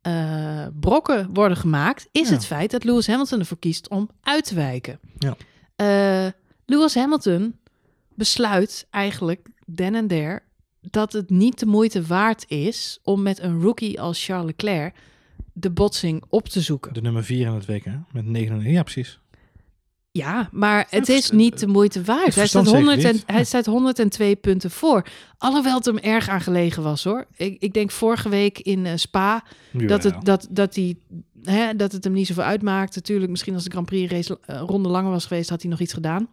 [SPEAKER 1] eh, brokken worden gemaakt... is
[SPEAKER 2] Ja.
[SPEAKER 1] het feit dat Lewis Hamilton ervoor kiest om uit te wijken.
[SPEAKER 2] Ja.
[SPEAKER 1] Eh, Lewis Hamilton besluit eigenlijk, den en der... dat het niet de moeite waard is... om met een rookie als Charles Leclerc... de botsing op te zoeken.
[SPEAKER 2] De nummer 4 in het WK. Met 99. Ja, precies.
[SPEAKER 1] Ja, maar het is niet de moeite waard. Hij staat,
[SPEAKER 2] zeker
[SPEAKER 1] 100 en, hij staat 102 punten voor. Alhoewel het hem erg aan gelegen was hoor. Ik, ik denk vorige week in eh, Spa dat het, dat, dat, die, hè, dat het hem niet zoveel uitmaakt. Natuurlijk, misschien als de Grand Prix race eh, ronde langer was geweest, had hij nog iets gedaan.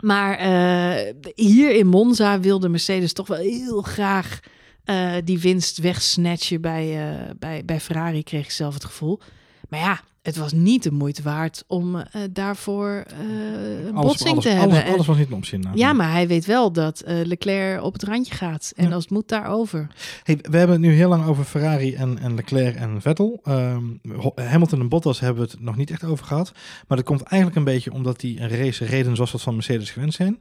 [SPEAKER 1] Maar eh, hier in Monza wilde Mercedes toch wel heel graag die winst wegsnatchen bij, bij, bij Ferrari, kreeg ik zelf het gevoel. Maar ja, het was niet de moeite waard om eh, daarvoor eh, een
[SPEAKER 2] alles,
[SPEAKER 1] botsing
[SPEAKER 2] alles,
[SPEAKER 1] te hebben.
[SPEAKER 2] Alles,
[SPEAKER 1] En-
[SPEAKER 2] was niet een optie. nou.
[SPEAKER 1] ja, maar hij weet wel dat eh, Leclerc op het randje gaat. En
[SPEAKER 2] Ja.
[SPEAKER 1] als het moet, daarover.
[SPEAKER 2] Hey, we hebben het nu heel lang over Ferrari en, en Leclerc en Vettel. Ehm, Hamilton en Bottas hebben we het nog niet echt over gehad. Maar dat komt eigenlijk een beetje omdat die een race reden zoals het van Mercedes gewend zijn.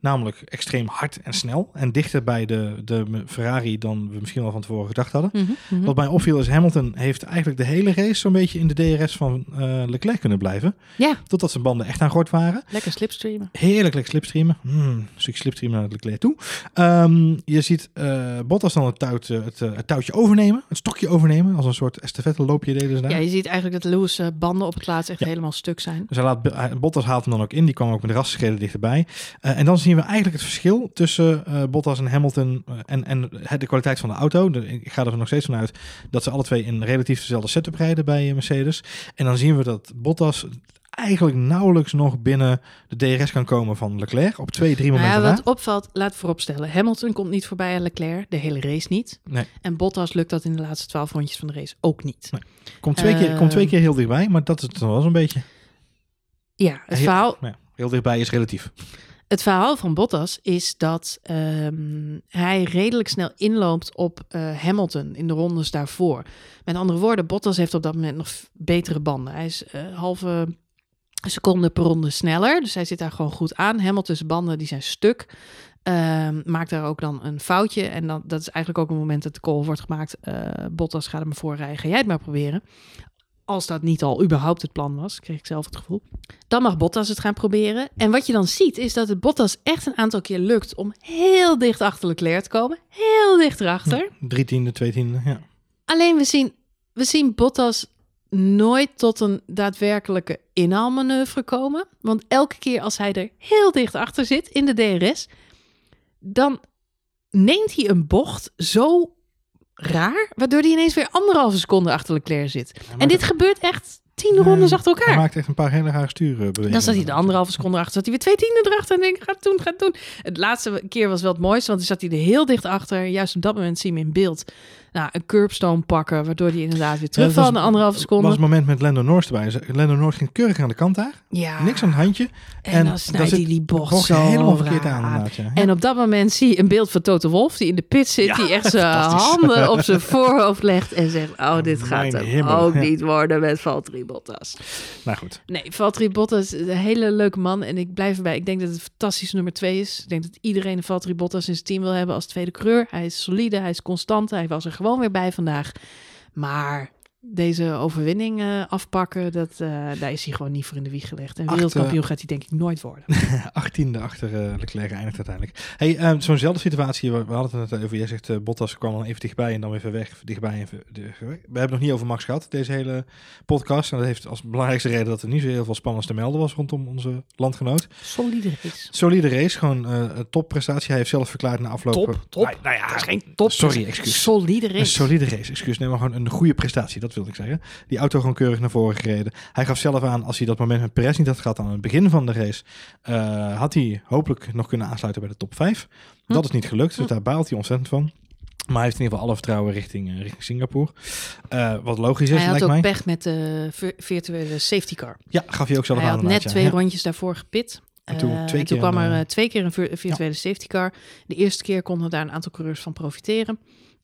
[SPEAKER 2] Namelijk extreem hard en snel. En dichter bij de, de Ferrari dan we misschien wel van tevoren gedacht hadden.
[SPEAKER 1] Mhm, mhm.
[SPEAKER 2] Wat mij opviel is Hamilton heeft eigenlijk de hele race zo'n beetje in de DRS van eh, Leclerc kunnen blijven.
[SPEAKER 1] Ja,
[SPEAKER 2] Totdat zijn banden echt aan gort waren.
[SPEAKER 1] lekker slipstreamen.
[SPEAKER 2] Heerlijk lekker slipstreamen. Mm, stuk slipstreamen naar Leclerc toe. Ehm, je ziet eh, Bottas dan het, touwt, eh, het, het touwtje overnemen. Het stokje overnemen. Als een soort estafette loopje deden ze daar.
[SPEAKER 1] Ja, je ziet eigenlijk dat Lewis' banden op het laatst echt
[SPEAKER 2] Ja.
[SPEAKER 1] helemaal stuk zijn.
[SPEAKER 2] Dus hij laat, Bottas haalt hem dan ook in. Die kwam ook met de rassenscheden dichterbij. En dan zien we eigenlijk het verschil tussen eh, Bottas en Hamilton eh, en, en de kwaliteit van de auto. Ik ga er nog steeds van uit dat ze alle twee in relatief dezelfde setup rijden bij eh, Mercedes. En dan zien we dat Bottas eigenlijk nauwelijks nog binnen de DRS kan komen van Leclerc. Op twee, drie
[SPEAKER 1] Nou
[SPEAKER 2] momenten
[SPEAKER 1] ja,
[SPEAKER 2] na.
[SPEAKER 1] wat opvalt, laat vooropstellen. Hamilton komt niet voorbij aan Leclerc, de hele race niet.
[SPEAKER 2] Nee.
[SPEAKER 1] En Bottas lukt dat in de laatste twaalf rondjes van de race ook niet.
[SPEAKER 2] Nee. Komt twee, keer, komt twee
[SPEAKER 1] Eh,
[SPEAKER 2] keer heel dichtbij, maar dat is het wel zo'n beetje.
[SPEAKER 1] Ja, het
[SPEAKER 2] Heel-
[SPEAKER 1] verhaal,
[SPEAKER 2] Ja, heel dichtbij is relatief.
[SPEAKER 1] Het verhaal van Bottas is dat ehm, hij redelijk snel inloopt op eh, Hamilton in de rondes daarvoor. Met andere woorden, Bottas heeft op dat moment nog betere banden. Hij is eh, halve seconde per ronde sneller, dus hij zit daar gewoon goed aan. Hamilton's banden die zijn stuk. Ehm, maakt daar ook dan een foutje. En dan, dat is eigenlijk ook een moment dat de call wordt gemaakt. eh, Bottas gaat hem voorrijden. Ga jij het maar proberen. Als dat niet al überhaupt het plan was, kreeg ik zelf het gevoel. Dan mag Bottas het gaan proberen. En wat je dan ziet, is dat het Bottas echt een aantal keer lukt om heel dicht achter Leclerc te komen. Heel dicht erachter.
[SPEAKER 2] Drie tiende, twee tiende, ja.
[SPEAKER 1] Alleen we zien, we zien Bottas nooit tot een daadwerkelijke inhaalmanoeuvre komen. Want elke keer als hij er heel dicht achter zit in de DRS, dan neemt hij een bocht zo raar, waardoor hij ineens weer anderhalve seconde achter Leclerc zit.
[SPEAKER 2] Hij
[SPEAKER 1] En dit gebeurt echt tien
[SPEAKER 2] Nee,
[SPEAKER 1] rondes achter
[SPEAKER 2] Hij
[SPEAKER 1] elkaar.
[SPEAKER 2] maakt echt een paar hele rare stuurbewegingen.
[SPEAKER 1] Dan zat hij de anderhalve seconde achter. Zat hij weer twee tienden erachter. En denk ik, ga het doen, ga het doen. Het laatste keer was wel het mooiste. Want toen zat hij er heel dicht achter. Juist op dat moment zie je hem in beeld. Nou, een curbstone pakken. Waardoor hij inderdaad weer terugvalt
[SPEAKER 2] was-
[SPEAKER 1] na anderhalve seconde.
[SPEAKER 2] was het moment met Lando Norris erbij. Lando Norris ging keurig aan de kant daar.
[SPEAKER 1] ja.
[SPEAKER 2] Niks aan het handje.
[SPEAKER 1] En, dan snijdt hij die bocht
[SPEAKER 2] bocht
[SPEAKER 1] zo
[SPEAKER 2] helemaal verkeerd
[SPEAKER 1] raar
[SPEAKER 2] aan. ja.
[SPEAKER 1] En op dat moment zie je een beeld van Toto Wolf die in de pit zit.
[SPEAKER 2] Ja,
[SPEAKER 1] die echt (laughs) zijn
[SPEAKER 2] fantastisch.
[SPEAKER 1] handen op zijn voorhoofd legt. En zegt, oh, dit gaat
[SPEAKER 2] Mijn
[SPEAKER 1] hem
[SPEAKER 2] hemel,
[SPEAKER 1] ook
[SPEAKER 2] ja.
[SPEAKER 1] niet worden met Valtteri Bottas.
[SPEAKER 2] Nou goed.
[SPEAKER 1] Nee, Valtteri Bottas is een hele leuke man. En ik blijf erbij. Ik denk dat het een fantastische nummer twee is. Ik denk dat iedereen een Valtteri Bottas in zijn team wil hebben als tweede coureur. Hij is solide, hij is constant. Hij was er gewoon weer bij vandaag. Maar deze overwinning eh, afpakken, dat, eh, daar is hij gewoon niet voor in de wieg gelegd. En
[SPEAKER 2] Acht,
[SPEAKER 1] wereldkampioen gaat hij denk ik nooit worden. (laughs)
[SPEAKER 2] 18e achter eh, Leclerc eindigt uiteindelijk. Hey, eh, zo'nzelfde situatie, we, we hadden het net over. Jij zegt, Bottas kwam dan even dichtbij en dan weer ver weg. Dichtbij en ver, de-. We hebben het nog niet over Max gehad, deze hele podcast. En dat heeft als belangrijkste reden dat er niet zo heel veel spannends te melden was rondom onze landgenoot.
[SPEAKER 1] Solide race.
[SPEAKER 2] Solide race, gewoon eh, een topprestatie. Hij heeft zelf verklaard na afloop.
[SPEAKER 1] Top, top.
[SPEAKER 2] Nou, nou ja,
[SPEAKER 1] Het is geen top.
[SPEAKER 2] Sorry, excuus.
[SPEAKER 1] Solide
[SPEAKER 2] Een
[SPEAKER 1] race.
[SPEAKER 2] solide race, excuus. Nee, maar gewoon een goede prestatie, dat wilde ik zeggen. Die auto gewoon keurig naar voren gereden. Hij gaf zelf aan, als hij dat moment met Perez niet had gehad aan het begin van de race, eh, had hij hopelijk nog kunnen aansluiten bij de top 5.
[SPEAKER 1] Hm.
[SPEAKER 2] Dat is niet gelukt, dus
[SPEAKER 1] Hm.
[SPEAKER 2] daar baalt hij ontzettend van. Maar hij heeft in ieder geval alle vertrouwen richting, eh, richting Singapore. Eh, wat logisch is,
[SPEAKER 1] Hij had ook
[SPEAKER 2] mij.
[SPEAKER 1] pech met de vir- virtuele safety car.
[SPEAKER 2] Ja, gaf hij ook zelf
[SPEAKER 1] Hij
[SPEAKER 2] aan.
[SPEAKER 1] had net twee
[SPEAKER 2] ja.
[SPEAKER 1] Rondjes daarvoor gepit.
[SPEAKER 2] En toen
[SPEAKER 1] en toen kwam
[SPEAKER 2] een,
[SPEAKER 1] er twee keer een vir- virtuele safety car. De eerste keer konden daar een aantal coureurs van profiteren.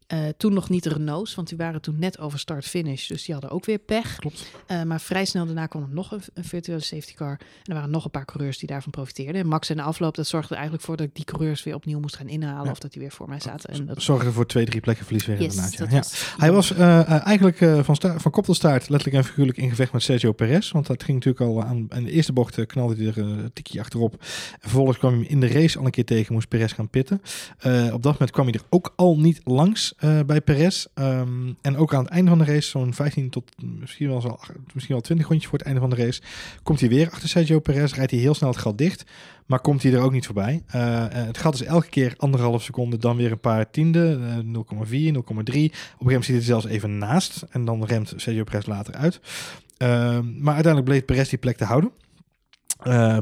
[SPEAKER 1] Eh, toen nog niet de Renaults, want die waren toen net over start-finish. Dus die hadden ook weer pech.
[SPEAKER 2] Klopt.
[SPEAKER 1] Eh, maar vrij snel daarna kwam er nog een, een virtuele safety car. En er waren nog een paar coureurs die daarvan profiteerden. En Max in de afloop, dat zorgde eigenlijk voor dat ik die coureurs weer opnieuw moest gaan inhalen.
[SPEAKER 2] Ja.
[SPEAKER 1] Of dat die weer voor mij zaten. En dat,
[SPEAKER 2] Zorgde voor twee, drie plekken verlies weer
[SPEAKER 1] yes,
[SPEAKER 2] inderdaad. Ja. Ja. Hij was eh, eigenlijk van, van kop tot staart letterlijk en figuurlijk in gevecht met Sergio Perez. Want dat ging natuurlijk al aan, aan de eerste bocht knalde hij er een tikje achterop. En vervolgens kwam hij hem in de race al een keer tegen, moest Perez gaan pitten. Op dat moment kwam hij er ook al niet langs. Eh, bij Perez. Ehm, en ook aan het einde van de race, zo'n 15 tot misschien wel, zo, misschien wel 20 rondjes voor het einde van de race, komt hij weer achter Sergio Perez. Rijdt hij heel snel het gat dicht, maar komt hij er ook niet voorbij. Eh, eh, het gat is elke keer anderhalf seconde, dan weer een paar tiende, eh, 0,4, 0,3. Op een gegeven moment zit hij zelfs even naast en dan remt Sergio Perez later uit. Ehm, maar uiteindelijk bleef Perez die plek te houden.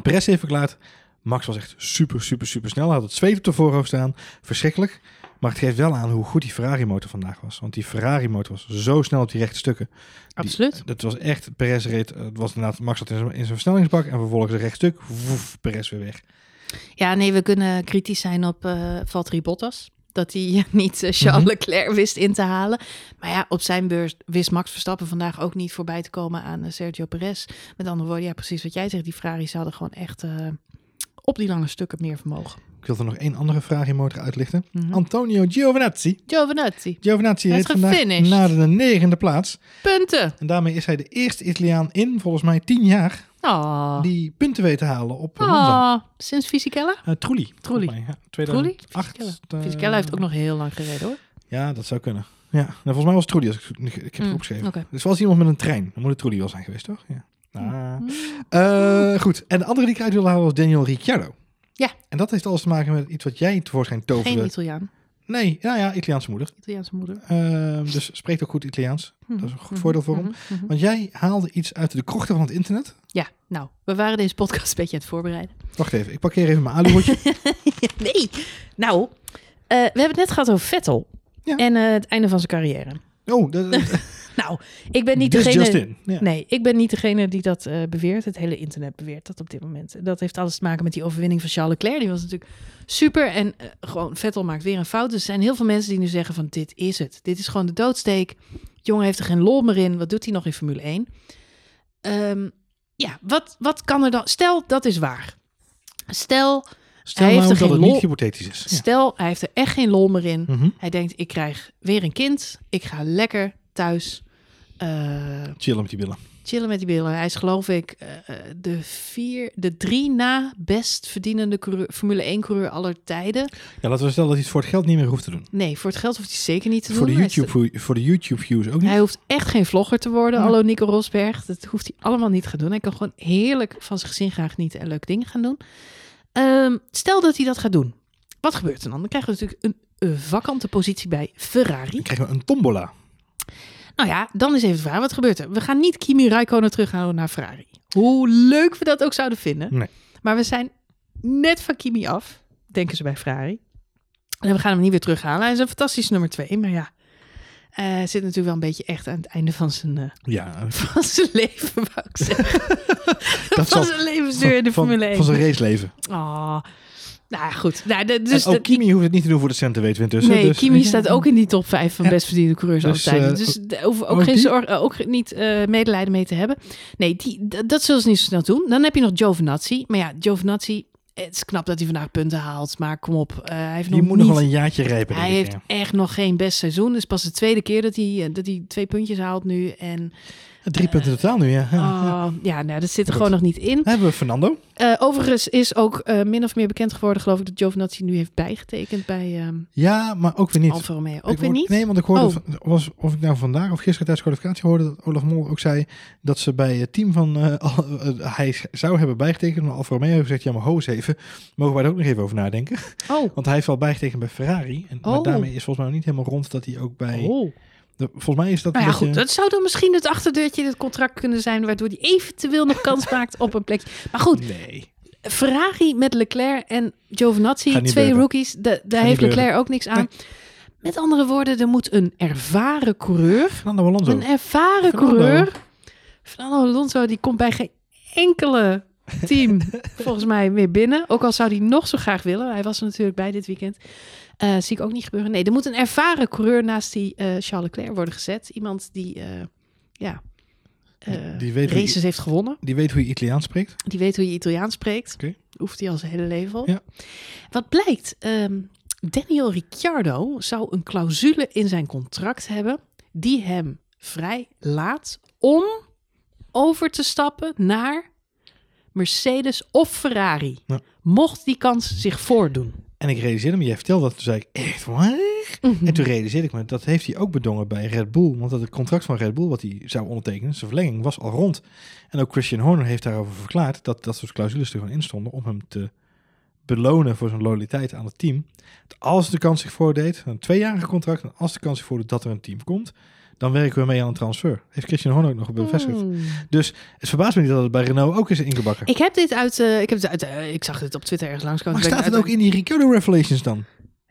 [SPEAKER 2] Perez heeft verklaard, Max was echt super, super, super snel. Hij had het zweet op de voorhoofd staan. Verschrikkelijk. Maar het geeft wel aan hoe goed die Ferrari-motor vandaag was. Want die Ferrari-motor was zo snel op die rechte stukken. Die-
[SPEAKER 1] Absoluut.
[SPEAKER 2] dat was echt, Perez reed, eh, het was inderdaad, Max zat in zijn, in zijn versnellingsbak. En vervolgens een rechtstuk, woef, Perez weer weg.
[SPEAKER 1] Ja, nee, we kunnen kritisch zijn op eh Valtteri Bottas. Dat hij (laughs) niet eh, Charles
[SPEAKER 2] Mhm.
[SPEAKER 1] Leclerc wist in te halen. Maar ja, op zijn beurs wist Max Verstappen vandaag ook niet voorbij te komen aan Sergio Perez. Met andere woorden, ja, precies wat jij zegt. Die Ferraris hadden gewoon echt op die lange stukken meer vermogen.
[SPEAKER 2] Ik wil er nog één andere Ferrari-motor uitlichten.
[SPEAKER 1] Mhm.
[SPEAKER 2] Antonio Giovinazzi.
[SPEAKER 1] Giovinazzi,
[SPEAKER 2] Giovinazzi
[SPEAKER 1] Hij is
[SPEAKER 2] vandaag naar de negende plaats.
[SPEAKER 1] punten.
[SPEAKER 2] En daarmee is hij de eerste Italiaan in, volgens mij, tien jaar,
[SPEAKER 1] Oh.
[SPEAKER 2] die punten weet te halen op.
[SPEAKER 1] Oh, sinds Fisichella?
[SPEAKER 2] Eh, Trulli. Mij, Ja,
[SPEAKER 1] Trulli?
[SPEAKER 2] 2008.
[SPEAKER 1] Fisichella.
[SPEAKER 2] eh,
[SPEAKER 1] Fisichella heeft ook nog heel lang gereden hoor.
[SPEAKER 2] Ja, dat zou kunnen. Ja, nou, volgens mij was het Trulli. Als ik, ik, heb het
[SPEAKER 1] Mm,
[SPEAKER 2] opgeschreven. Dus was iemand met een trein. Dan moet het Trulli wel zijn geweest, toch? Ja. Ah.
[SPEAKER 1] Mm.
[SPEAKER 2] Eh, goed. En de andere die ik uit wilde halen was Daniel Ricciardo.
[SPEAKER 1] Ja.
[SPEAKER 2] En dat heeft alles te maken met iets wat jij tevoorschijn toverde.
[SPEAKER 1] Geen Italiaan.
[SPEAKER 2] Nee, ja, ja, Italiaanse moeder.
[SPEAKER 1] Italiaanse moeder.
[SPEAKER 2] Ehm, dus spreekt ook goed Italiaans. Dat is een goed
[SPEAKER 1] Mhm,
[SPEAKER 2] voordeel voor hem.
[SPEAKER 1] mhm, mhm.
[SPEAKER 2] Want jij haalde iets uit de krochten van het internet.
[SPEAKER 1] Ja, nou, we waren deze podcast een beetje aan het voorbereiden.
[SPEAKER 2] Wacht even, ik parkeer even mijn aluhoedje. (laughs)
[SPEAKER 1] nee, nou, eh, we hebben het net gehad over Vettel.
[SPEAKER 2] Ja.
[SPEAKER 1] En eh, het einde van zijn carrière.
[SPEAKER 2] Oh, dat
[SPEAKER 1] Nou, ik ben niet
[SPEAKER 2] this
[SPEAKER 1] degene...
[SPEAKER 2] Ja.
[SPEAKER 1] Nee, ik ben niet degene die dat eh, beweert. Het hele internet beweert dat op dit moment. Dat heeft alles te maken met die overwinning van Charles Leclerc. Die was natuurlijk super. En eh, gewoon, Vettel maakt weer een fout. Dus er zijn heel veel mensen die nu zeggen van dit is het. Dit is gewoon de doodsteek. Jongen heeft er geen lol meer in. Wat doet hij nog in Formule 1? Ehm, ja, wat, wat kan er dan... Stel, dat is waar. Stel,
[SPEAKER 2] Stel
[SPEAKER 1] Hij heeft
[SPEAKER 2] nou
[SPEAKER 1] er geen
[SPEAKER 2] niet hypothetisch is. Ja.
[SPEAKER 1] stel hij heeft er echt geen lol meer in.
[SPEAKER 2] Mhm.
[SPEAKER 1] Hij denkt, ik krijg weer een kind. Ik ga lekker thuis eh,
[SPEAKER 2] Chillen met die billen.
[SPEAKER 1] chillen met die billen. Hij is geloof ik eh, eh, de, vier, de drie na best verdienende coureur, Formule 1 coureur aller tijden.
[SPEAKER 2] Ja, laten we stellen dat hij het voor het geld niet meer hoeft te doen.
[SPEAKER 1] Nee, voor het geld hoeft hij zeker niet te
[SPEAKER 2] Voor de,
[SPEAKER 1] doen. Is-
[SPEAKER 2] YouTube, voor de YouTube views ook niet.
[SPEAKER 1] Hij hoeft echt geen vlogger te worden, hallo Nico Rosberg. Dat hoeft hij allemaal niet te gaan doen. Hij kan gewoon heerlijk van zijn gezin gaan genieten en leuke dingen gaan doen. Ehm, stel dat hij dat gaat doen. Wat gebeurt er dan? Dan krijgen we natuurlijk een, een vakante positie bij Ferrari.
[SPEAKER 2] Dan krijgen we een tombola.
[SPEAKER 1] Nou ja, dan is even de vraag, wat gebeurt er? We gaan niet Kimi Räikkönen terughalen naar Ferrari. Hoe leuk we dat ook zouden vinden.
[SPEAKER 2] Nee.
[SPEAKER 1] Maar we zijn net van Kimi af, denken ze bij Ferrari. En we gaan hem niet weer terughalen. Hij is een fantastisch nummer twee, maar ja... Hij zit natuurlijk wel een beetje echt aan het einde van zijn, eh,
[SPEAKER 2] Ja,
[SPEAKER 1] van zijn leven, wou ik zeggen. (laughs)
[SPEAKER 2] dat
[SPEAKER 1] van
[SPEAKER 2] zal-
[SPEAKER 1] zijn levensduur in de
[SPEAKER 2] van,
[SPEAKER 1] Formule 1.
[SPEAKER 2] Van zijn raceleven.
[SPEAKER 1] Oh. Nou ja, goed. Nou, de- dus
[SPEAKER 2] Dus ook
[SPEAKER 1] dat-
[SPEAKER 2] Kimi hoeft het niet te doen voor de centen, weten we intussen.
[SPEAKER 1] Nee,
[SPEAKER 2] dus,
[SPEAKER 1] Kimi
[SPEAKER 2] je,
[SPEAKER 1] staat ook in die top 5 van
[SPEAKER 2] Ja.
[SPEAKER 1] best verdiende coureurs
[SPEAKER 2] Dus,
[SPEAKER 1] aller tijden.
[SPEAKER 2] eh,
[SPEAKER 1] Dus daar hoeven we ook,
[SPEAKER 2] ook
[SPEAKER 1] geen zorg, eh, ook niet eh, medelijden mee te hebben. Nee, die, dat zullen ze niet zo snel doen. Dan heb je nog Giovinazzi. Maar ja, Giovinazzi, het is knap dat hij vandaag punten haalt. Maar kom op, hij heeft nog
[SPEAKER 2] moet
[SPEAKER 1] niet...
[SPEAKER 2] nog wel een jaartje rijpen.
[SPEAKER 1] hij heeft
[SPEAKER 2] ja.
[SPEAKER 1] echt nog geen best seizoen. Het is pas de tweede keer dat hij, dat hij twee puntjes haalt nu. En
[SPEAKER 2] Drie punten totaal nu, ja. ja, ja.
[SPEAKER 1] oh, ja, nou, dat zit er
[SPEAKER 2] Goed.
[SPEAKER 1] gewoon nog niet in.
[SPEAKER 2] Dan hebben we Fernando.
[SPEAKER 1] Eh, overigens is ook eh, min of meer bekend geworden, geloof ik, dat Giovinazzi nu heeft bijgetekend bij ehm
[SPEAKER 2] Ja, maar ook weer niet.
[SPEAKER 1] Alfa Romeo. Ook
[SPEAKER 2] Ik
[SPEAKER 1] weer
[SPEAKER 2] hoor-
[SPEAKER 1] niet?
[SPEAKER 2] Nee, want ik hoorde,
[SPEAKER 1] Oh.
[SPEAKER 2] was, of ik nou vandaag of gisteren tijdens de kwalificatie hoorde dat Olaf Mol ook zei dat ze bij het team van, (laughs) eh, hij zou hebben bijgetekend, maar Alfa Romeo heeft gezegd, ja maar ho eens even, mogen wij er ook nog even over nadenken?
[SPEAKER 1] Oh,
[SPEAKER 2] Want hij heeft wel bijgetekend bij Ferrari, en, maar
[SPEAKER 1] Oh.
[SPEAKER 2] daarmee is volgens mij nog niet helemaal rond dat hij ook bij,
[SPEAKER 1] oh.
[SPEAKER 2] Volgens mij is dat
[SPEAKER 1] Nou
[SPEAKER 2] een
[SPEAKER 1] ja,
[SPEAKER 2] beetje,
[SPEAKER 1] goed. Dat zou dan misschien het achterdeurtje in het contract kunnen zijn, waardoor hij eventueel nog kans (laughs) maakt op een plekje. Maar goed,
[SPEAKER 2] Nee.
[SPEAKER 1] Ferrari met Leclerc en Giovinazzi, twee rookies, da- daar heeft Leclerc ook niks aan. Met andere woorden, er moet een ervaren coureur,
[SPEAKER 2] Fernando Alonso.
[SPEAKER 1] een ervaren
[SPEAKER 2] Fernando.
[SPEAKER 1] coureur. Fernando Alonso, die komt bij geen enkele team (laughs) volgens mij meer binnen. Ook al zou hij nog zo graag willen. Hij was er natuurlijk bij dit weekend. Eh, zie ik ook niet gebeuren. Nee, er moet een ervaren coureur naast die eh, Charles Leclerc worden gezet. Iemand die, eh, ja,
[SPEAKER 2] Die weet je-
[SPEAKER 1] races heeft gewonnen.
[SPEAKER 2] Die weet hoe je Italiaans spreekt.
[SPEAKER 1] Die weet hoe je Italiaans spreekt. Hoeft hij al zijn hele leven op.
[SPEAKER 2] Ja.
[SPEAKER 1] Wat blijkt, ehm, Daniel Ricciardo zou een clausule in zijn contract hebben die hem vrij laat om over te stappen naar Mercedes of Ferrari.
[SPEAKER 2] Ja.
[SPEAKER 1] Mocht die kans zich voordoen.
[SPEAKER 2] En ik realiseerde me, jij vertelde dat, toen zei ik, echt waar?
[SPEAKER 1] Mhm.
[SPEAKER 2] En toen realiseerde ik me, dat heeft hij ook bedongen bij Red Bull. Want dat het contract van Red Bull, wat hij zou ondertekenen, zijn verlenging, was al rond. En ook Christian Horner heeft daarover verklaard dat dat soort clausules er gewoon in stonden om hem te belonen voor zijn loyaliteit aan het team. Dat Als de kans zich voordeed, een tweejarige contract, en als de kans zich voordoet dat er een team komt, dan werken we mee aan een transfer. Heeft Christian Horner ook nog bevestigd.
[SPEAKER 1] Hmm.
[SPEAKER 2] Dus het verbaast me niet dat het bij Renault ook is ingebakken.
[SPEAKER 1] Ik heb dit uit, eh, ik heb het uit, eh, ik zag het op Twitter ergens langskomen.
[SPEAKER 2] maar staat het
[SPEAKER 1] uit-
[SPEAKER 2] ook in die Ricciardo Revelations dan?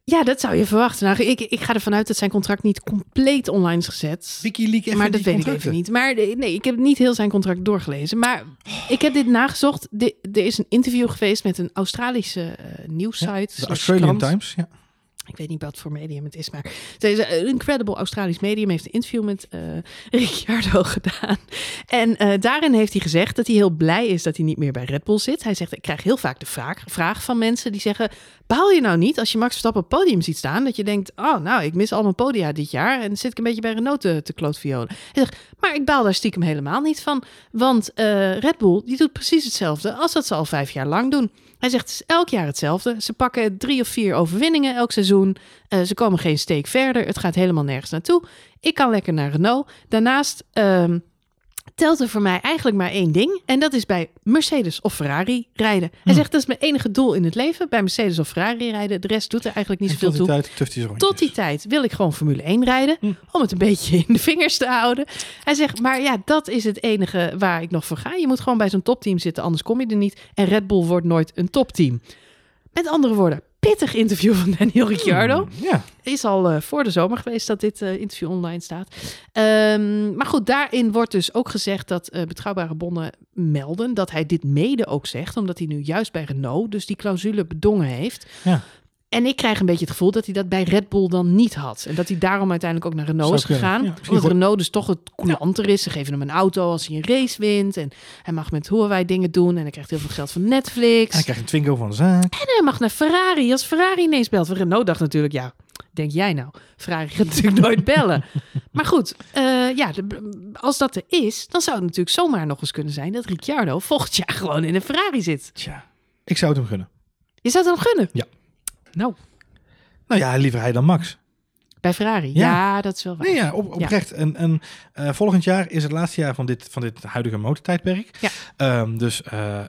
[SPEAKER 1] Ja, dat zou je verwachten. Nou, ik, ik ga ervan uit dat zijn contract niet compleet online is gezet.
[SPEAKER 2] WikiLeaks even
[SPEAKER 1] maar dat weet ik even niet. Maar eh, nee, ik heb niet heel zijn contract doorgelezen. Maar ik heb dit nagezocht. Di- er is een interview geweest met een Australische eh nieuwssite.
[SPEAKER 2] De Australian. Times, ja.
[SPEAKER 1] Ik weet niet wat voor medium het is, maar het is een incredible Australisch medium. Heeft een interview met eh (laughs) Ricciardo gedaan. En eh, daarin heeft hij gezegd dat hij heel blij is dat hij niet meer bij Red Bull zit. Hij zegt, ik krijg heel vaak de vraag, vraag van mensen die zeggen... baal je nou niet als je Max Verstappen op het podium ziet staan... dat je denkt, oh nou, ik mis al mijn podia dit jaar... en zit ik een beetje bij Renault te, te. Hij zegt, maar ik baal daar stiekem helemaal niet van. Want eh, Red Bull die doet precies hetzelfde als dat ze al vijf jaar lang doen. Hij zegt, het is elk jaar hetzelfde. Ze pakken drie of vier overwinningen elk seizoen. Eh, ze komen geen steek verder. Het gaat helemaal nergens naartoe. Ik kan lekker naar Renault. Daarnaast ehm, telt er voor mij eigenlijk maar één ding. En dat is bij Mercedes of Ferrari rijden. Hij
[SPEAKER 2] Hm.
[SPEAKER 1] zegt, dat is mijn enige doel in het leven. Bij Mercedes of Ferrari rijden. De rest doet er eigenlijk niet
[SPEAKER 2] En
[SPEAKER 1] zoveel
[SPEAKER 2] tot die
[SPEAKER 1] toe.
[SPEAKER 2] tijd.
[SPEAKER 1] Tot die tijd wil ik gewoon Formule 1 rijden.
[SPEAKER 2] Hm.
[SPEAKER 1] Om het een beetje in de vingers te houden. Hij zegt, maar ja, dat is het enige waar ik nog voor ga. Je moet gewoon bij zo'n topteam zitten, anders kom je er niet. En Red Bull wordt nooit een topteam. Met andere woorden, pittig interview van Daniel Ricciardo.
[SPEAKER 2] Hmm, Ja,
[SPEAKER 1] Is al eh, voor de zomer geweest dat dit eh, interview online staat. Ehm, maar goed, daarin wordt dus ook gezegd dat eh, betrouwbare bronnen melden dat hij dit mede ook zegt, omdat hij nu juist bij Renault dus die clausule bedongen heeft.
[SPEAKER 2] Ja.
[SPEAKER 1] En ik krijg een beetje het gevoel dat hij dat bij Red Bull dan niet had. En dat hij daarom uiteindelijk ook naar Renault is gegaan.
[SPEAKER 2] Ja,
[SPEAKER 1] omdat Renault dus toch het coulanter is. Ze geven hem een auto als hij een race wint. En hij mag met Huawei dingen doen. En hij krijgt heel veel geld van Netflix.
[SPEAKER 2] en hij krijgt een Twingo van de zaak.
[SPEAKER 1] En hij mag naar Ferrari als Ferrari ineens belt. Want Renault dacht natuurlijk, ja, denk jij nou? Ferrari gaat (laughs) natuurlijk nooit bellen. Maar goed, eh, ja, de- als dat er is, dan zou het natuurlijk zomaar nog eens kunnen zijn dat Ricciardo volgend jaar gewoon in een Ferrari zit.
[SPEAKER 2] Tja, ik zou het hem gunnen.
[SPEAKER 1] Je zou het hem gunnen?
[SPEAKER 2] Ja.
[SPEAKER 1] Nou,
[SPEAKER 2] Nou ja, liever hij dan Max.
[SPEAKER 1] bij Ferrari.
[SPEAKER 2] Ja.
[SPEAKER 1] Ja, dat is wel waar.
[SPEAKER 2] Nee, ja, op, oprecht. En, en eh, volgend jaar is het laatste jaar van dit, van dit huidige motortijdperk.
[SPEAKER 1] Ja.
[SPEAKER 2] Ehm, dus eh, eh,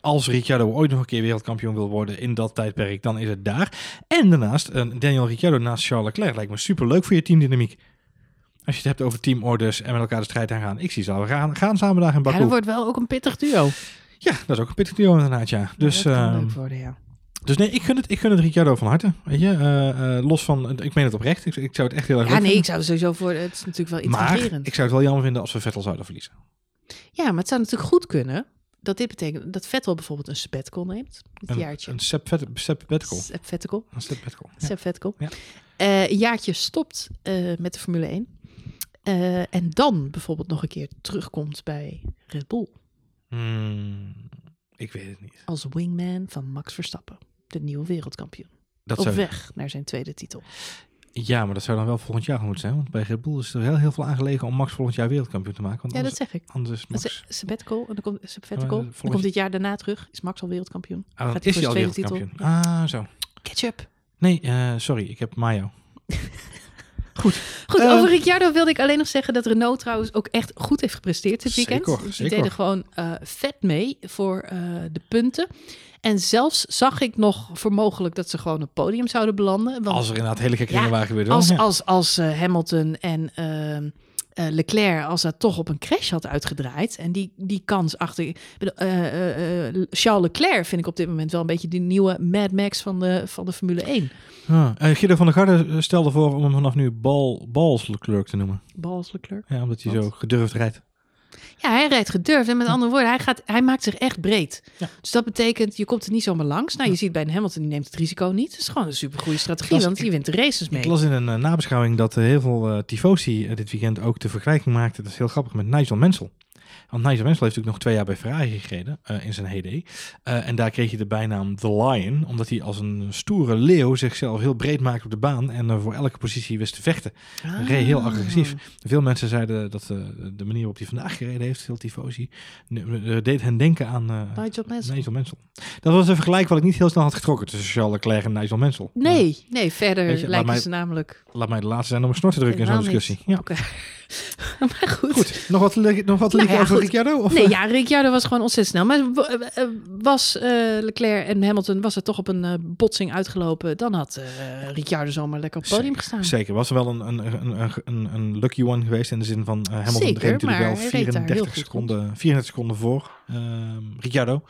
[SPEAKER 2] als Ricciardo ooit nog een keer wereldkampioen wil worden in dat tijdperk, dan is het daar. En daarnaast, Daniel Ricciardo naast Charles Leclerc lijkt me super leuk voor je teamdynamiek. Als je het hebt over teamorders en met elkaar de strijd aangaan. Ik zie ze al gaan, gaan samen daar in
[SPEAKER 1] Ja,
[SPEAKER 2] Baku.
[SPEAKER 1] dat wordt wel ook een pittig duo.
[SPEAKER 2] Ja, dat is ook een pittig duo inderdaad, ja. Dus,
[SPEAKER 1] dat kan
[SPEAKER 2] ehm,
[SPEAKER 1] leuk worden, ja.
[SPEAKER 2] Dus nee, ik gun het, ik gun het Ricciardo van harte. Weet je, Eh, eh, los van, ik meen het oprecht. Ik, ik zou het echt heel erg
[SPEAKER 1] Ja, nee, ik zou sowieso voor... Het is natuurlijk wel
[SPEAKER 2] Maar
[SPEAKER 1] intrigerend.
[SPEAKER 2] ik zou het wel jammer vinden als we Vettel zouden verliezen.
[SPEAKER 1] Ja, maar het zou natuurlijk goed kunnen dat dit betekent dat Vettel bijvoorbeeld een sabbatical neemt. Dit
[SPEAKER 2] Een,
[SPEAKER 1] jaartje.
[SPEAKER 2] een Vettel.
[SPEAKER 1] Sabbatical.
[SPEAKER 2] Een Vettel. Ja.
[SPEAKER 1] Sabbatical.
[SPEAKER 2] Ja.
[SPEAKER 1] Eh, een jaartje stopt met de Formule 1. Eh, en dan bijvoorbeeld nog een keer terugkomt bij Red Bull.
[SPEAKER 2] Hmm, ik weet het niet.
[SPEAKER 1] Als wingman van Max Verstappen. De nieuwe wereldkampioen.
[SPEAKER 2] Dat
[SPEAKER 1] Op
[SPEAKER 2] zou,
[SPEAKER 1] weg naar zijn tweede titel.
[SPEAKER 2] ja, maar dat zou dan wel volgend jaar moeten zijn. Want bij Red Bull is er heel, heel veel aangelegen om Max volgend jaar wereldkampioen te maken. Want
[SPEAKER 1] Ja, dat
[SPEAKER 2] anders,
[SPEAKER 1] zeg ik.
[SPEAKER 2] anders is Max...
[SPEAKER 1] Sa- Sabbatical. En dan komt, sabbatical. Dan
[SPEAKER 2] volgend-
[SPEAKER 1] komt dit jaar daarna terug. Is Max al wereldkampioen.
[SPEAKER 2] Ah, dan
[SPEAKER 1] gaat
[SPEAKER 2] is hij al wereldkampioen. Ah, zo.
[SPEAKER 1] Catch up.
[SPEAKER 2] Nee, eh, sorry. Ik heb Mayo. (laughs)
[SPEAKER 1] Goed,
[SPEAKER 2] Eh,
[SPEAKER 1] over Ricciardo wilde ik alleen nog zeggen dat Renault trouwens ook echt goed heeft gepresteerd dit weekend.
[SPEAKER 2] Zeker,
[SPEAKER 1] Die deden gewoon eh, vet mee voor de punten. En zelfs zag ik nog voor mogelijk dat ze gewoon op het podium zouden belanden. Want
[SPEAKER 2] Als er inderdaad hele gekke
[SPEAKER 1] Ja,
[SPEAKER 2] dingen waren gebeurd.
[SPEAKER 1] als,
[SPEAKER 2] ja. (laughs)
[SPEAKER 1] als, als eh, Hamilton en ehm, eh, Leclerc, als dat toch op een crash had uitgedraaid. En die, die kans achter. eh, Charles Leclerc vind ik op dit moment wel een beetje die nieuwe Mad Max van de, van de Formule 1.
[SPEAKER 2] Ah, eh, Guido van der Garde stelde voor om hem vanaf nu bal, Balls Leclerc te noemen.
[SPEAKER 1] Bals Leclerc.
[SPEAKER 2] Ja, omdat hij
[SPEAKER 1] Wat?
[SPEAKER 2] zo gedurfd rijdt.
[SPEAKER 1] Ja, hij rijdt gedurfd. En met andere woorden, hij, gaat, hij maakt zich echt breed.
[SPEAKER 2] Ja.
[SPEAKER 1] Dus dat betekent, je komt er niet zomaar langs. Nou, je ziet bij een Hamilton, die neemt het risico niet. Het is gewoon een supergoeie strategie,
[SPEAKER 2] las-
[SPEAKER 1] want je wint de races mee.
[SPEAKER 2] Ik las in een eh, nabeschouwing dat eh, heel veel eh tifosi dit weekend ook de vergelijking maakten. Dat is heel grappig met Nigel Mansell. Want Nigel Mansell heeft natuurlijk nog twee jaar bij Ferrari gereden eh, in zijn heyday. Eh, en daar kreeg hij de bijnaam The Lion, omdat hij als een stoere leeuw zichzelf heel breed maakte op de baan en eh, voor elke positie wist te vechten.
[SPEAKER 1] Ah.
[SPEAKER 2] Reed heel agressief. Veel mensen zeiden dat de manier waarop hij vandaag gereden heeft, veel tifosi, deed hen denken aan
[SPEAKER 1] Nigel Mansell.
[SPEAKER 2] Nigel Mansell. Dat was een vergelijk wat ik niet heel snel had getrokken tussen Charles Leclerc en Nigel Mansell.
[SPEAKER 1] Nee, nee, verder
[SPEAKER 2] je,
[SPEAKER 1] lijken
[SPEAKER 2] mij-
[SPEAKER 1] ze namelijk...
[SPEAKER 2] Laat mij de laatste zijn om een snor te drukken in zo'n discussie. Ja.
[SPEAKER 1] elkaar. (laughs) maar goed.
[SPEAKER 2] Goed, nog wat, nog wat
[SPEAKER 1] Nou ja,
[SPEAKER 2] over
[SPEAKER 1] goed.
[SPEAKER 2] Ricciardo? Of?
[SPEAKER 1] Nee, ja, Ricciardo was gewoon ontzettend snel. Maar w- eh, was eh, Leclerc en Hamilton was er toch op een eh, botsing uitgelopen, dan had eh Ricciardo zomaar lekker op het podium gestaan.
[SPEAKER 2] Zeker, was er wel een, een, een, een, lucky one geweest in de zin van eh, Hamilton
[SPEAKER 1] Zeker,
[SPEAKER 2] reed natuurlijk wel
[SPEAKER 1] hij reed daar heel
[SPEAKER 2] 34
[SPEAKER 1] goed
[SPEAKER 2] seconden, 34 seconden voor ehm Ricciardo.